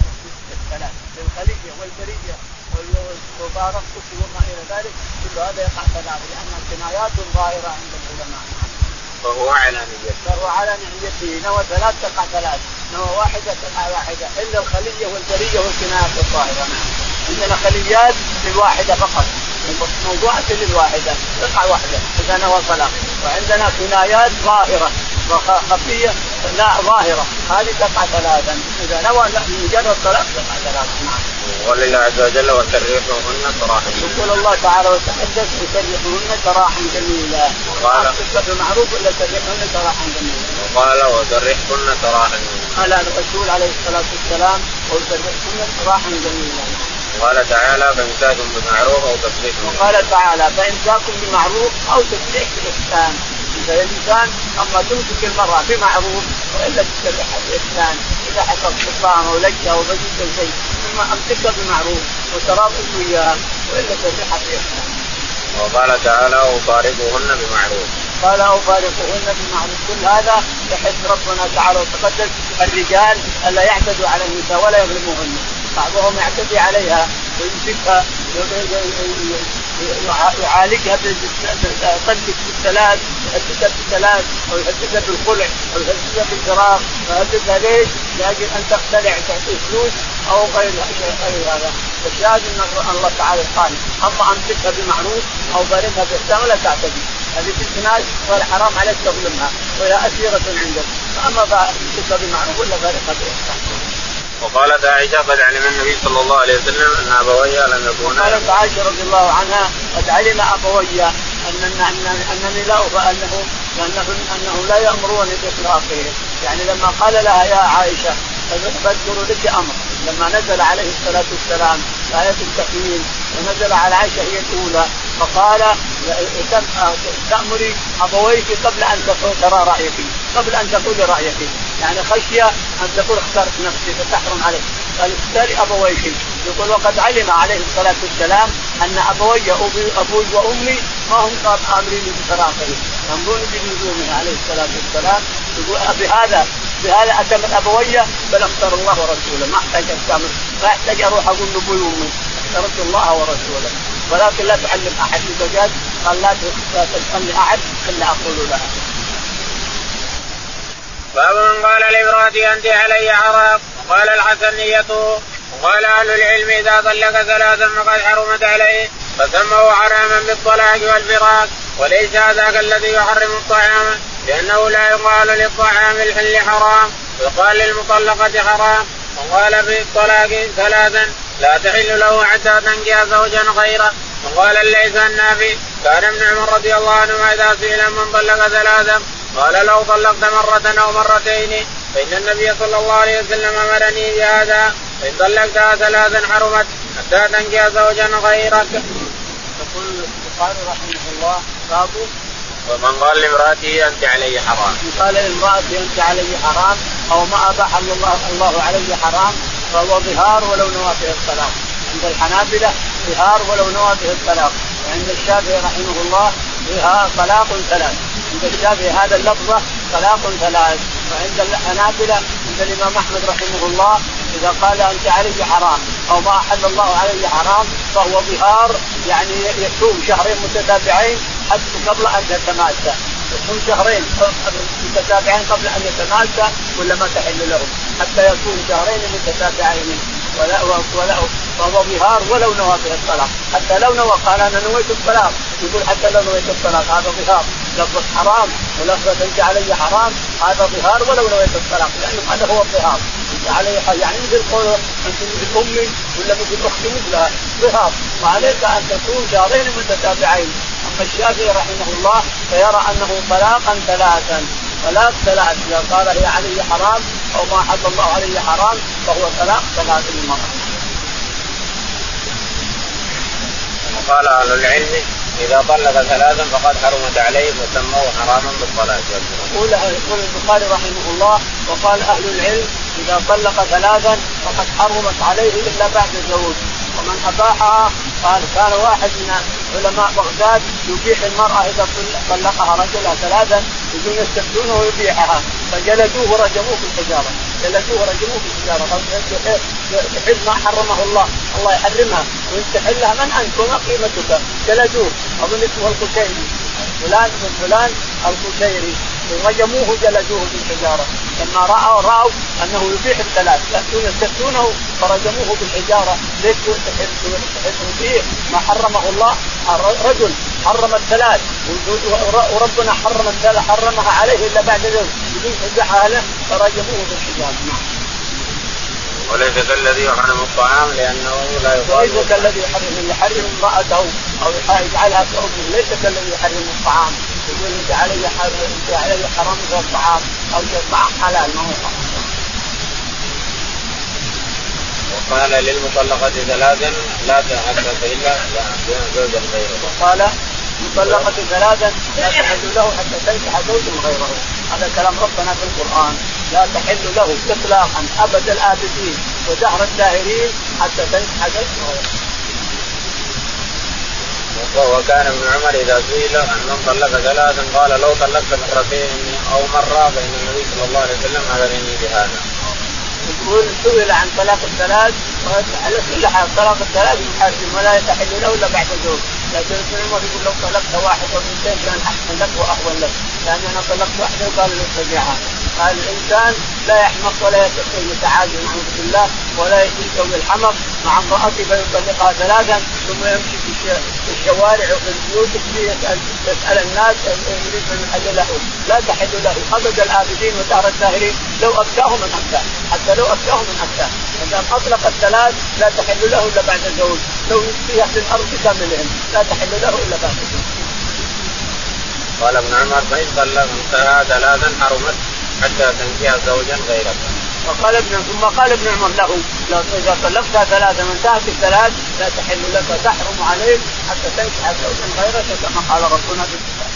الثلاث الخليه والبريه وفارقتك وما إلى ذلك كل هذا يقع كذلك لانها كنايات ظاهرة عند العلماء. فهو على نيته فهو على نيته نوى ثلاث تقع ثلاث. نوى واحدة تقع واحدة. إلا الخلية والبريه والكنايات الظاهرة. نعم عندنا خليات للواحدة فقط. موضوعة للواحدة. تقع واحدة. إذا نوى طلاق. وعندنا كنايات ظاهرة. خفية. لا ظاهرة. هذه تقع ثلاثا. إذا نوى مجرد طلاق تقع ثلاثا. نعم يقول الله عز وجل وسرحوهن سراحا يقول الله تعالى وتحدث وسرحوهن سراحا جميلا. وقال بالمعروف ولا سرحوهن سراحا جميلا. وقال وسرحكن سراحا قال الرسول عليه الصلاة والسلام وسرحكن سراحا جميلا. قال تعالى فامساكم بمعروف أو تسريح وقال تعالى فامساكم بمعروف أو تسريح بإحسان. اذا الانسان اما تمسك المراه بمعروف والا تسرحها باحسان اذا حصل خصام أو لجه أو بجد شيء ثم امسكها بمعروف وتراضي وياها والا تسرحها باحسان. وقال تعالى وفارقوهن بمعروف. قال أو فارقوهن بمعروف كل هذا يحث ربنا تعالى وتقدس الرجال الا يعتدوا على النساء ولا يظلموهن بعضهم يعتدي عليها ويمسكها يعالجها يطلق بالثلاث يهددها بالثلاث أو يهددها بالخلع أو يهددها بالفراق يهددها ليش؟ لأجل أن تقتلع تعطي فلوس أو غير غير هذا. فالشاهد أن الله تعالى قال أما امسكها بمعروف أو ضربها بإحسان ولا تعتدي. هذه في الزناج صار حرام عليك تظلمها وهي أسيرة عندك. فأما امسكها بمعروف ولا ضربها بإحسان. وقالت عائشه قد علم النبي صلى الله عليه وسلم أن أبوي لم يكونا. قالت عائشة رضي الله عنها قد علم أبوي ان ان أنني لا انه انه أنه لا يامروني بإطلاقه. يعني لما قال لها يا عائشة بذكر لك أمر. لما نزل عليه الصلاة والسلام آية التحليل ونزل على عائشة هي الأولى فقال تأمري أبويك قبل أن ترى رأيك قبل أن تقولي رأيك. يعني خشية أن تقول اخترت نفسي فتحرم عليك قال اختاري أبويك يقول وقد علم عليه الصلاة والسلام أن أبوي أبي أبوي وأمي ما هم آمرين بفراقه يأمرون بنزومه عليه الصلاة والسلام يقول بهذا بهذا أتمت أبوي بل اختار الله ورسوله. ما أحتاج أستمر ما أحتاج أروح أقول لأبوي وأمي. اخترت الله ورسوله. ولكن لا تعلم أحد الزوجات قال لا تسألني أحد إلا أقول لها. باب قال لامرأتي أنت علي حرام وقال الحسن نيته وقال أهل العلم إذا طلق ثلاثا فقد حرمت عليه فسموا حراما بالطلاق والفراق. وليس ذاك الذي يحرم الطعام لأنه لا يقال للطعام الحل حرام. ويقال للمطلقة حرام. وقال في الطلاق ثلاثا لا تحل له حتى تنكح زوجا غيره. وقال ليس النافي كان ابن عمر رضي الله عنهما إذا سئل من طلق ثلاثا قال لو طلقت مرة أو مرتين فإن النبي صلى الله عليه وسلم أمرني بهذا فإن طلقتها ثلاثا حرمت حتى تنكح زوجا غيرك. يقول البخاري رحمه الله باب ومن قال لامرأته أنت علي حرام. من قال لامرأته أنت علي حرام أو ما أباح الله الله علي حرام فهو ظهار ولو نوى به الطلاق. عند الحنابلة ظهار ولو نوى به الطلاق وعند الشافعي رحمه الله فيها طلاق ثلاث الشافعي هذا اللفظة طلاق ثلاث. وعند الحنابلة عند الإمام أحمد رحمه الله إذا قال أنت علي حرام أو ما أحل الله علي حرام فهو ظهار يعني يصوم شهرين متتابعين حتى قبل أن يتماسى يصوم شهرين متتابعين قبل أن يتماسى ولا ما تحل له حتى يصوم شهرين متتابعين. ولا ولا فهو ظهار ولو نوى به الطلاق. حتى لو نوى قال أنا نويت الطلاق. يقول حتى لو نويت الطلاق هذا ظهار. لفظ حرام. ولفظة انت علي حرام هذا ظهار ولو نويت الطلاق لأنه هذا هو الظهار. انت علي يعني مثل قول أنت مثل أمي ولا مثل أختي مثلها ظهار. وعليك أن تكون شهرين متتابعين. أما الشافعي رحمه الله فيرى أنه طلاقا ثلاثا. طلاق ثلاث. إذا قال هي علي حرام أو ما حد الله علي حرام فهو طلاق ثلاث للمراه. وقال أهل العلم إذا طلق ثلاثا فقد حرمت عليه وسموه حراما بالطلاق يقول يقول البخاري رحمه الله وقال أهل العلم إذا طلق ثلاثا فقد حرمت عليه إلا بعد الزوج ومن أباحها قال كان واحد من علماء بغداد يبيح المرأة إذا طلقها رجلها ثلاثا يجون يستفتونه ويبيعها. فجلدوه ورجموه في الحجارة. جلدوه ورجموه في الحجارة. تحل ما حرمه الله. الله يحرمها. وإن تحلها من أنت وما قيمتك. جلدوه. أظن اسمه القشيري. فلان من فلان القشيري. رجموه جلدوه بالحجاره لما راوا رأوا أنه يبيح الثلاث. ياتون يستفتونه فرجموه بالحجارة. ليش تبيح ما حرمه الله. رجل حرم الثلاث. وربنا حرم الثلاث. حرمها عليه إلا بعد ذلك. فزعها له فرجموه بالحجارة. نعم. وليس كالذي يحرم الطعام لأنه لا يقال ليس كالذي يحرم يحرم امرأته أو يجعلها كأمه ليس كالذي يحرم الطعام. يقول انت علي انت علي حرام الطعام أو الطعام حلال ما هو وقال للمطلقة ثلاثا لا تحدث إلا زوجا غيره. وقال مطلقة ثلاثا لا تحل له حتى تنكح زوجا غيره. هذا كلام ربنا في القرآن. لا تحل له إطلاقا أبد الآبدين ودهر الداهرين حتى تنكح زوجا غيره. وكان ابن عمر إذا سئل عن من طلق ثلاثا قال لو طلقت مرتين أو مره فان النبي صلى الله عليه وسلم امرني بهذا. يقول سئل عن طلاق الثلاث على كل حال طلاق الثلاث محرم ولا يتحل له إلا بعد زوج لكن ابن عمر يقول لو طلقت واحد أو اثنتين كان أحسن لك وأهون لك. لأن أنا طلقت واحدة وقال له استبيعها قال الإنسان لا يحمق ولا يتعاجل نعوذ بالله ولا يسوي الحمق مع امرأته فيطلقها ثلاثا ثم يمشي في الشوارع وفي البيوت يسال يسأل الناس يريد أن يحل له. لا تحل له. أبد العابدين ودار الداهرين لو ابكاه من ابكاه حتى لو ابكاه من ابكاه ما أطلق الثلاث لا تحل له إلا بعد الزوج. لو في أهل الأرض كاملهم لا تحل له إلا بعد الزوج. قال ابن عمر فإن طلقتها ثلاثا حرمت حتى تنكح زوجا غيرك. وقال ابن ثم قال ابن عمر له إذا طلقتها ثلاثة وانتهت الثلاث لا تحل لك تحرم عليك حتى تنكح زوجا غيرك كما قال ربنا في الكتاب.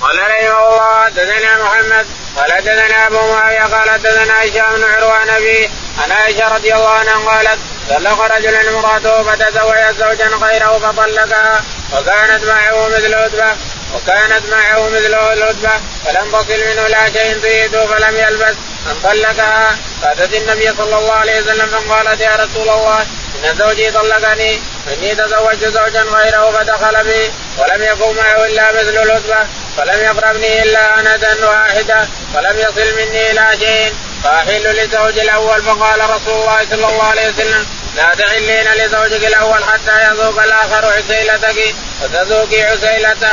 قال رحمه الله حدثنا محمد قال حدثنا أبو معاوية قال حدثنا هشام بن عروة نبي عن عائشة رضي الله عنها قالت طلق رجل امرأته فتزوج زوجا غيره فطلقها وكانت معه مثل عتبة وكانت معه مثل العتبة فلم تصل منه لا شيء تريده فلم يلبس ان طلقها فأتت النبي صلى الله عليه وسلم فقالت يا رسول الله إن زوجي طلقني إني تزوجت زوجا غيره فدخل بي ولم يكن معه إلا مثل العتبة فلم يقربني إلا انة واحدة ولم يصل مني إلى شيء. فأحل لزوج الأول فقال رسول الله صلى الله عليه وسلم لا تحلين لزوجك الأول حتى يذوق الآخر عسيلتك وتذوقي عسيلته.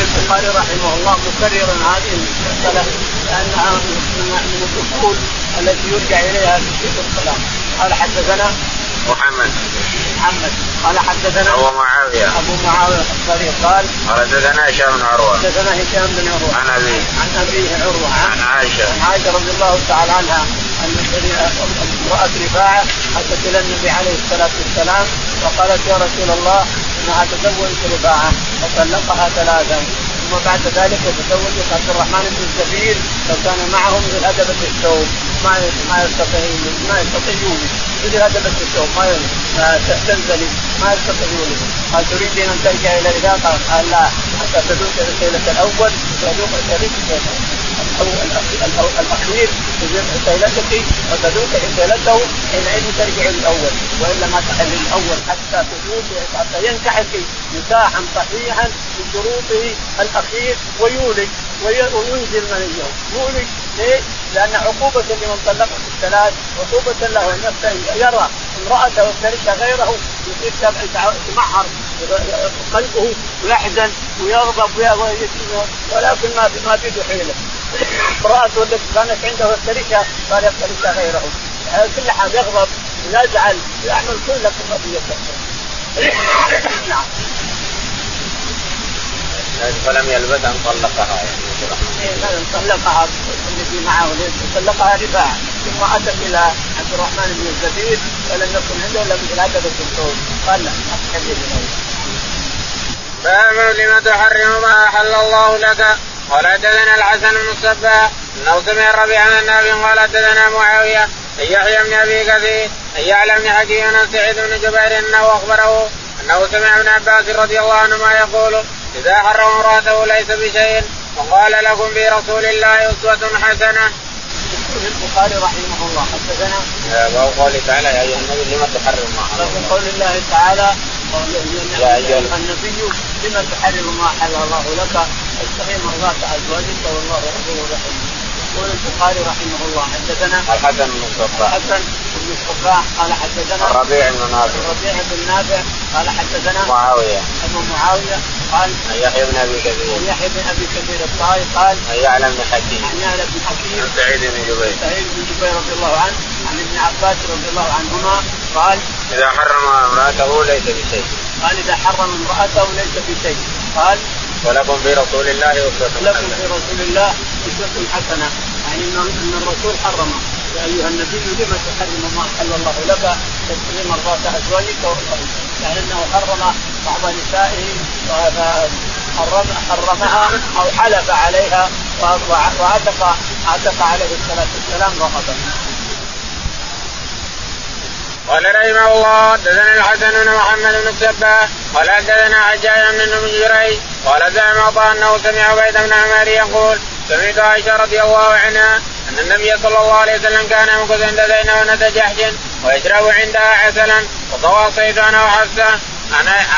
البخاري رحمه الله مكررا هذه المسألة. لأنها من الأصول التي يرجع إليها في الصلاة قال حدثنا محمد. محمد. قال حدثنا أبو معاوية. أبو معاوية الصريح قال قال حدثنا هشام بن عروة. حدثنا هشام بن عروة. عن أبيه. عن أبيه عروة. عن عائشة. عن عائشة رضي الله تعالى عنها أن امرأة رفاعة أتت إلى النبي عليه الصلاة والسلام وقالت يا رسول الله إنها تزوجت رفاعة وطلقها ثلاثا. ثم بعد ذلك تزوجت عبد الرحمن بن الزبير وكان معهم من ادبه الثوب ما ما يستطيع ما يستطيع يولد مثل ادبه الثوب ما تنزلي. ما يستطيع يولد قال تريدين أن ترجع إلى العراق؟ قال لا. حتى تذوق السيلة الأول. وتذوق السيلة الأخير. سيلتك وتذوق سيلته. حينئذ ترجع للأول. والا ما تحل الأول حتى تذوق حتى ينكحك نكاحا صحيحا بشروطه الأخير ويولد وينزل منيه يولد ليه؟ لأن عقوبة لمن طلقه الثلاث عقوبة له أن يرى امرأته وترك غيره يصير تمحر قلبه ويحزن ويغضب ولكن ما ما في حيله امرأته التي كانت عنده يفترشها صار يفترشها غيره. كل حال يغضب ويزعل ويعمل كل في نعم. فلم يلبث أن طلقها. يعني طلقها التي معه طلقها رفاعه ثم أتت إلى عبد الرحمن بن الزبير ولم يكن عنده إلا مثل عتبه الثوب قال لا باب لم تحرم ما أحل الله لك. قال حدثنا الحسن بن الصباح إنه سمع الربيع بن النافع قال حدثنا معاوية ان يحيى بن أبي كثير ان يعلم بن حكيم سعيد بن جبير إنه أخبره إنه سمع ابن عباس رضي الله عنهما يقول إذا حرم امراته ليس بشيء وقال لكم برسول الله أسوة حسنة. يقول البخاري رحمه الله حدثنا. باب قوله تعالى يا أيها النبي لم تحرم ما حرم؟ قول الله تعالى يا أيها النبي لم تحرم ما حل الله لك؟ استقيم مرضات ازواجك والله غفور رحيم يقول البخاري رحمه الله حدثنا. الحسن بن الحسن بن الصباح قال حدثنا الربيع بن نافع. الربيع بن نافع. قال حدثنا معاوية. أبو معاوية. قال يحيى بن أبي كثير. يحيى بن أبي كثير الطائي قال يعلم بن حكيم. عن يعلم بن حكيم. سعيد بن جبير. سعيد بن جبير رضي الله عنه. عن ابن عباس رضي الله عنهما. قال إذا حرم امرأته ليس بشيء. قال إذا حرم امرأته ليس بشيء. قال ولكم في رسول الله أسوة لكم في رسول الله أسوة حسنة. يعني ان الرسول حرم يا أيها النبي لم تحرم ما أحل الله لك؟ تبتغي مرضات أزواجك يعني إنه حرم بعض نسائه حرم حرمها أو حلف عليها وعتق عتق عليه الصلاة والسلام رغبا قال رحمه الله حدثنا الحسن بن محمد بن السباح قال حدثنا حجاج بن جريج قال زعم أنه سمع عبيد بن عمر يقول سمعت عائشة رضي الله عنها أن النبي صلى الله عليه وسلم كان يمكث عند زينب بنت جحش ويشرب عندها عسلا وتواصيت أنا وحفصه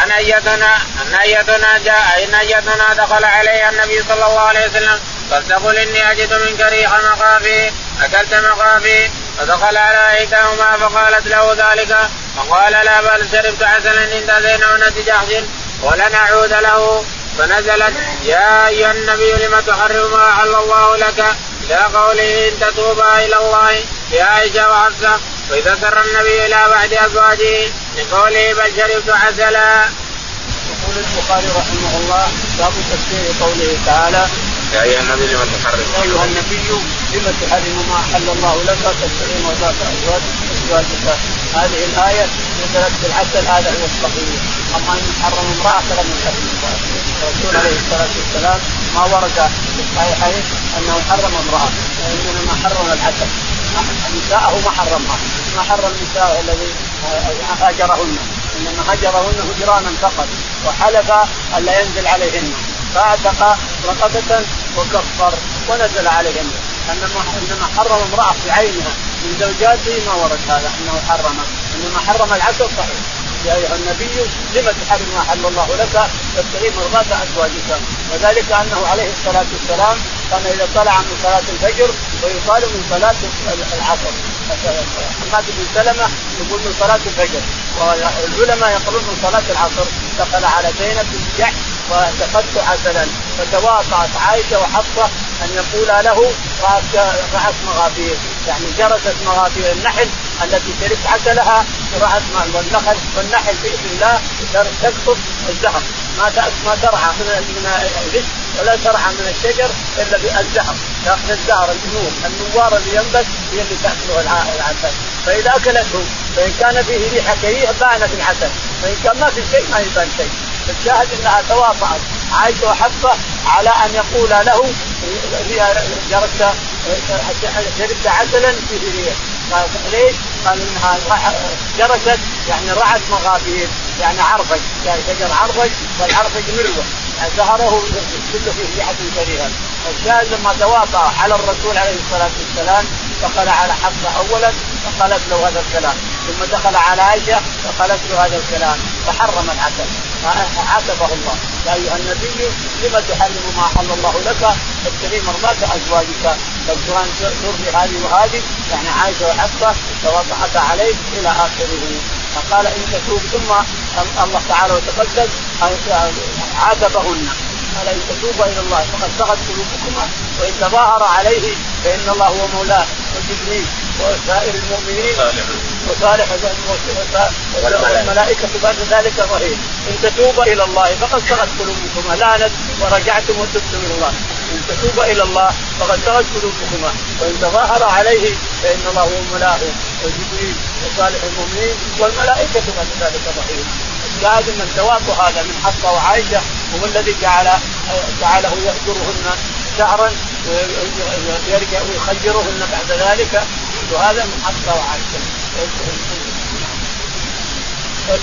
ان ايتنا أن أيتنا جاء إن أيتنا دخل عليها النبي صلى الله عليه وسلم. فلتقل إني أجد منك ريح مقافي. أكلت مقافي. فدخل على احداهما فقالت له ذلك. فقال لا بل شربت عسلا عند زينب بنت جحش ولن اعود له. فنزلت يا أيها النبي لم تحرم ما احل الله لك؟ إلى قوله إن تتوبا إلى الله يا عائشة وحفصة وإذا سر النبي إلى بعد أزواجه لقوله بل شربت عسلا. يقول البخاري رحمه الله باب تفسير قوله تعالى يا أيها النبي لم تحرم. يا أيها النبي لم تحرم ما أحل الله لك تستقيم مرضات أزواجك. هذه الآية نزلت في العسل هذا هو الصحيح أما إن حرم امرأة فلم يحرم امراه الرسول عليه الصلاة والسلام ما ورد في الصحيحين أنه حرم امرأة وإنما حرم العسل. نساءه ما حرمها. ما حرم نساءه الذي هاجرهن. إنما هجرهن هجرانا فقط وحلف الا ينزل عليهن. فاعتق رقبة وكفر ونزل عليهن. أنما أنما حرم امرأة بعينها من زوجاته ما ورد هذا أنه حرم. أنما حرم العسل صحيح. يا أيها النبي لم تحرم ما حل الله لك؟ تبتغي مرضات أزواجك. وذلك أنه عليه الصلاة والسلام كان إذا طلع من صلاة الفجر ويقال من صلاة العصر. حماد بن سلمة يقول من صلاة الفجر. والعلماء يقولون من صلاة العصر. دخل على زينب بن جحش. وسقطت عسلا فتواطأت عائشة وحفصة أن يقولا له رأت مغافير يعني جرست مغافير النحل التي شربت عسلها رأت والنحل والنحل بإذن الله تسقط الزهر. ما ما ترعى من من الغش ولا ترعى من الشجر إلا بالزهر. تأخذ الزهر النور النوار اللي ينبت هي اللي تاكله العسل. فإذا أكلته فإن كان فيه ريحة كريهة بانت العسل. وان كان ما في شيء ما يبان شيء. الشاهد إنها تواطأت عائشة وحفصة على أن يقول له جربت شربت عسلا فيه ريح قال ليش؟ قال إنها جرست يعني رعت مغابير يعني عرفج يعني شجر عرفج والعرفج مروه يعني زهره كله فيه ريحه كريهه الشاهد لما تواطا على الرسول عليه الصلاة والسلام دخل على حفصة اولا فقالت له هذا الكلام. ثم دخل على عائشة فقالت له هذا الكلام. فحرم العسل عاتبه الله. يا أيها النبي لم تحرم ما احل الله لك؟ تبتغي مرضات أزواجك. فالقران ترضي هذه وهذه. يعني عائشة وحفصة توضحت عليه إلى آخره. فقال إن تتوب ثم الله تعالى وتقدس عاتبهن. قال ان تتوبا إلى الله فقد سغت قلوبكما وإن تظاهر عليه فإن الله هو مولاه وجبريل وسائر المؤمنين وصالح والملائكة بعد ذلك ظهير إن تتوبا إلى الله فقد سغت قلوبكما. لانت ورجعتم وتبتم إلى الله. إن تتوبا إلى الله فقد سغت قلوبكما. وإن تظاهر عليه فإن الله هو مولاه وجبريل وصالح المؤمنين والملائكة بعد ذلك ظهير أن التواطؤ هذا من حفصه وعائشه هو الذي جعل جعله يهجرهن شهرا ويرجع ويخيرهن بعد ذلك وهذا من وعائشه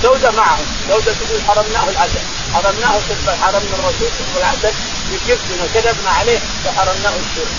سودة معهم سودة تقول حرمناه العسل حرمناه شرب حرمنا الرسول شرب العسل بكفنا كذبنا عليه فحرمناه الشرب.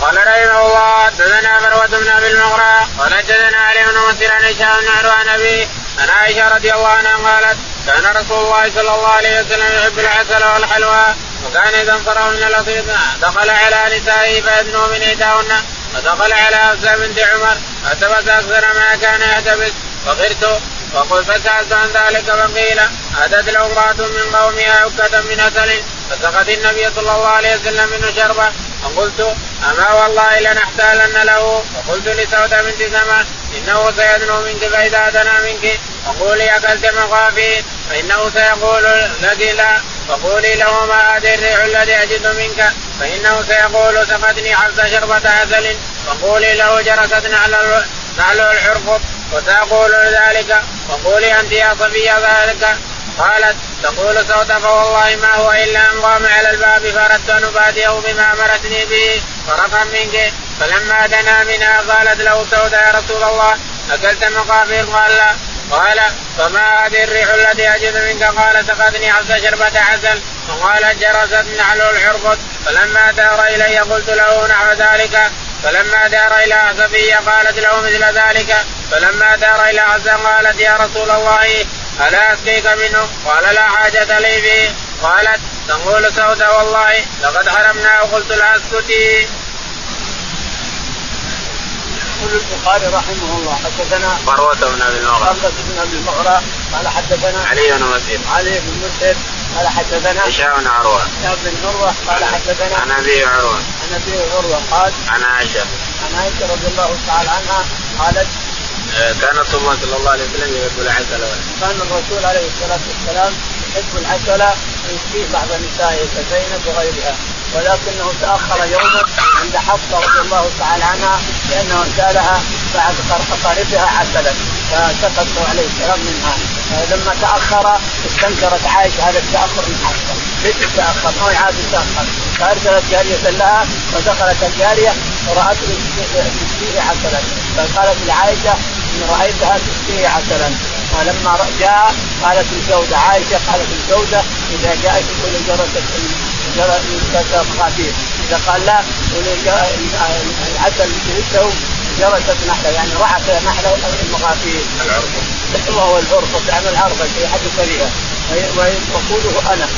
قال رحمه الله حدثنا مروة بن أبي المغرى قال علي بن مسير عن هشام بن عروة ابي عن عائشة رضي الله عنها قالت كان رسول الله صلى الله عليه وسلم يحب العسل والحلوى وكان إذا انصرف من الأصيل دخل على نسائه فيدنو من ايداهن فدخل على حفصه بنت عمر اعتبس أكثر ما كان يعتبس فغرت وقل فسألت عن ذلك فقيل أتت له امراه من قومها عكة من اكل فسقت النبي صلى الله عليه وسلم منه شربة فقلت أما والله لنحتالن له؟ فقلت لسودة بنت سما إنه سيدنو منك فإذا دنا منك فقولي أكلت مخافي فإنه سيقول لك لا فقولي له ما هذه الريح الذي أجد منك فإنه سيقول سقتني حفصه شربة عسل فقولي له جرست نعل نعل الحرقب وتقول ذلك وقولي أنت يا صبي ذلك. قالت تقول سودة فوالله ما هو إلا أن قام على الباب فاردت أن اباديه بما أمرتني به فرقا منك. فلما دنا منها قالت له سودة يا رسول الله. أكلت مقابل قال لا. قال فما هذه الريح التي أجد منك؟ قال سقتني حفصه شربة عسل. وقال جرست نحل الحرقد فلما دار إلي قلت له نحو ذلك. فلما دار إلى صفيه قالت له مثل ذلك فلما دار إلى حسن قالت يا رسول الله ألا اسقيك منه؟ قال لا حاجة لي به قالت تقول سودة والله لقد حرمنا وقلت لا اسكتي. يقول البخاري رحمه الله حدثنا مروة بن أبي المغرى مروة بن أبي المغرى قال حدثنا علي بن مسير علي بن مسير قال حدثنا هشام بن عروة. هشام بن عروة قال حدثنا عن أبي عروة. عن أبي عروة قال عن عائشة. عن عائشة رضي الله تعالى عنها قالت آه، كان رسول الله صلى الله عليه وسلم يحب العسل. كان الرسول عليه الصلاة والسلام يحب العسل ويسقيه بعض نسائه كزينب وغيرها. ولكنه تأخر يوما عند حفصة رضي الله تعالى عنها لأنه سألها بعد قاربها عسلا فسقط عليه السلام منها. لما تأخر استنكرت عائشة هذا التأخر من حفصة. ليش تاخر؟ ما عاد تاخر فأرسلت جارية لها فدخلت الجارية ورأته تسقيه عسلا. فقالت لعائشة إن رأيتها تسقيه عسلا. فلما جاء قالت الجودة عائشة قالت الجودة إذا جاءت تقول جرست خفيف اذا قال لا العسل اللي جرست نحله يعني رعت نحله المغافير وهو العرفه تعمل عرفه في حد سريعه وتقوله أنا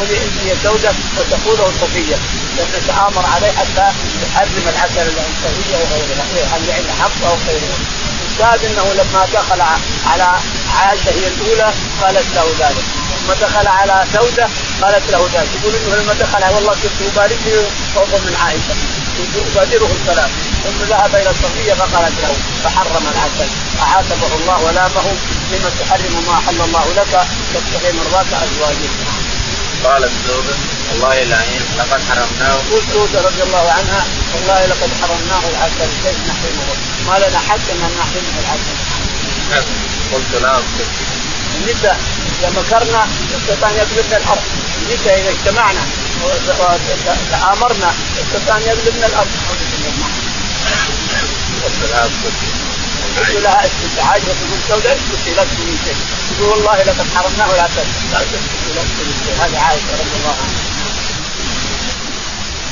انت هي سودة وتقوله صفيه لأن تامر عليه حتى يحرم العسل الصفيه وغيرها يعني حفصه وغيرها الشاهد انه لما دخل على عائشه هي الاولى قالت له ذلك ثم دخل على سوده قالت له ذلك. يقول إنه لما دخل والله كنت اباركه فوق من عائشة. كنت أبادره السلام. ثم ذهب إلى الصفية فقالت له فحرم العسل. فعاتبه الله ولامه لما تحرم ما أحل الله لك. تبتغي مرضات أزواجك. قال الزوجة والله العين لقد حرمناه. سوده رضي الله عنها والله لقد حرمناه العسل. كيف نحرمه؟ ما لنا حق أن نحرمه العسل. قلت لا النساء اذا مكرنا يستطيع ان يقلبن الأرض، النساء اذا اجتمعنا وتآمرنا يستطيع ان يقلبن الأرض. قلت لها اسكتي عائشه تقول سوداء اسكتي لا تقولي شيء تقول والله لقد حرمناه لا تسكتي لا تسكتي هذه عائشة رضي الله عنها.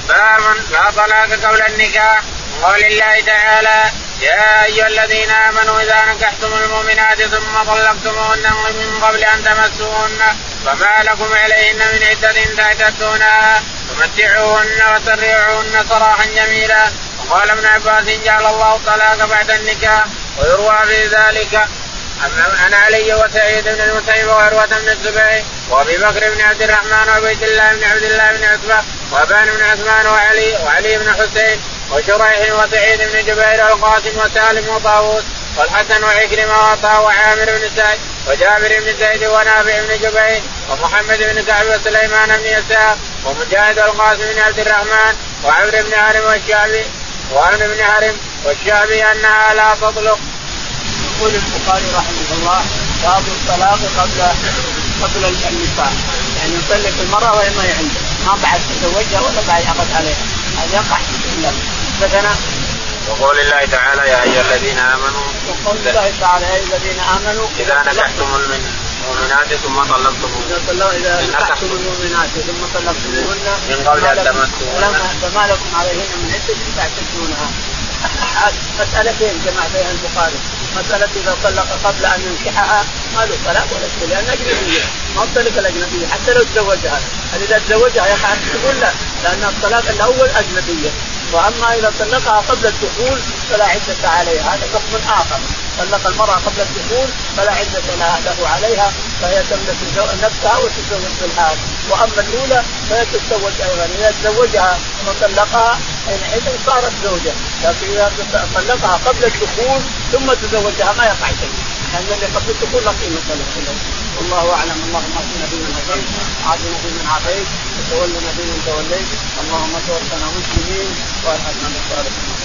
باب لا طلاق قبل النكاح قول الله تعالى يا أيها الذين آمنوا إذا نكحتم المؤمنات ثم طلقتموهن من قبل أن تمسوهن فما لكم عليهن من عدة تعتدونها فمتعوهن وسرعوهن سراحا جميلا. وقال ابن عباس جعل الله الطلاق بعد النكاح ويروى في ذلك عن علي وسعيد بن المسيب وعروة بن الزبير وأبي بكر بن عبد الرحمن وعبيد الله بن عبد الله بن عتبة وأبان بن عثمان وعلي وعلي بن حسين وشريح وسعيد بن جبير والقاسم وسالم وطاووس والحسن وعكرمة وعطاء وعامر بن سعد وجابر بن زيد ونافع بن جبير ومحمد بن كعب وسليمان بن يسار ومجاهد والقاسم بن عبد الرحمن وعمر بن هارم والشعبي وعمر بن هارم والشعبي أنها لا تطلق. يقول البخاري رحمه الله باب الطلاق قبل قبل النكاح يعني يطلق المرأة وهي ما عنده ما بعد تزوجها ولا بعد عقد عليها. هذا يقع في الله وقول الله تعالى يا أيها الذين آمنوا وقول الله تعالى يا أيها الذين آمنوا إذا نكحتم المؤمنات ثم طلقتموهن إذا نكحتم المؤمنات ثم طلقتموهن. من قبل أن تمسوهن. فما لكم عليهن من عده تعتدونها مسألتين جمع بين البخاري. مسألة إذا طلق قبل أن ينكحها ما له طلاق ولا شيء لأنها أجنبية ما طلق الأجنبية حتى لو تزوجها. هل إذا تزوجها يقع تقول لا؟ لأن الطلاق الأول أجنبية وأما إذا طلقها قبل الدخول فلا عدة عليها هذا حكم آخر. طلق المرأة قبل الدخول فلا عدة له عليها فهي تملك نفسها وتتزوج بالحال وأما الأولى فهي تتزوج أيضا. إذا تزوجها وطلقها حينئذ صارت زوجة. لكن إذا طلقها قبل الدخول ثم تزوجها ما يقع شيء. لأن اللي قبل الدخول لا قيمة له. والله أعلم. اللهم اهدنا فيمن هديت وعافنا فيمن عافيت وتولنا فيمن توليت. اللهم توفنا مسلمين وألحقنا بالصالحين.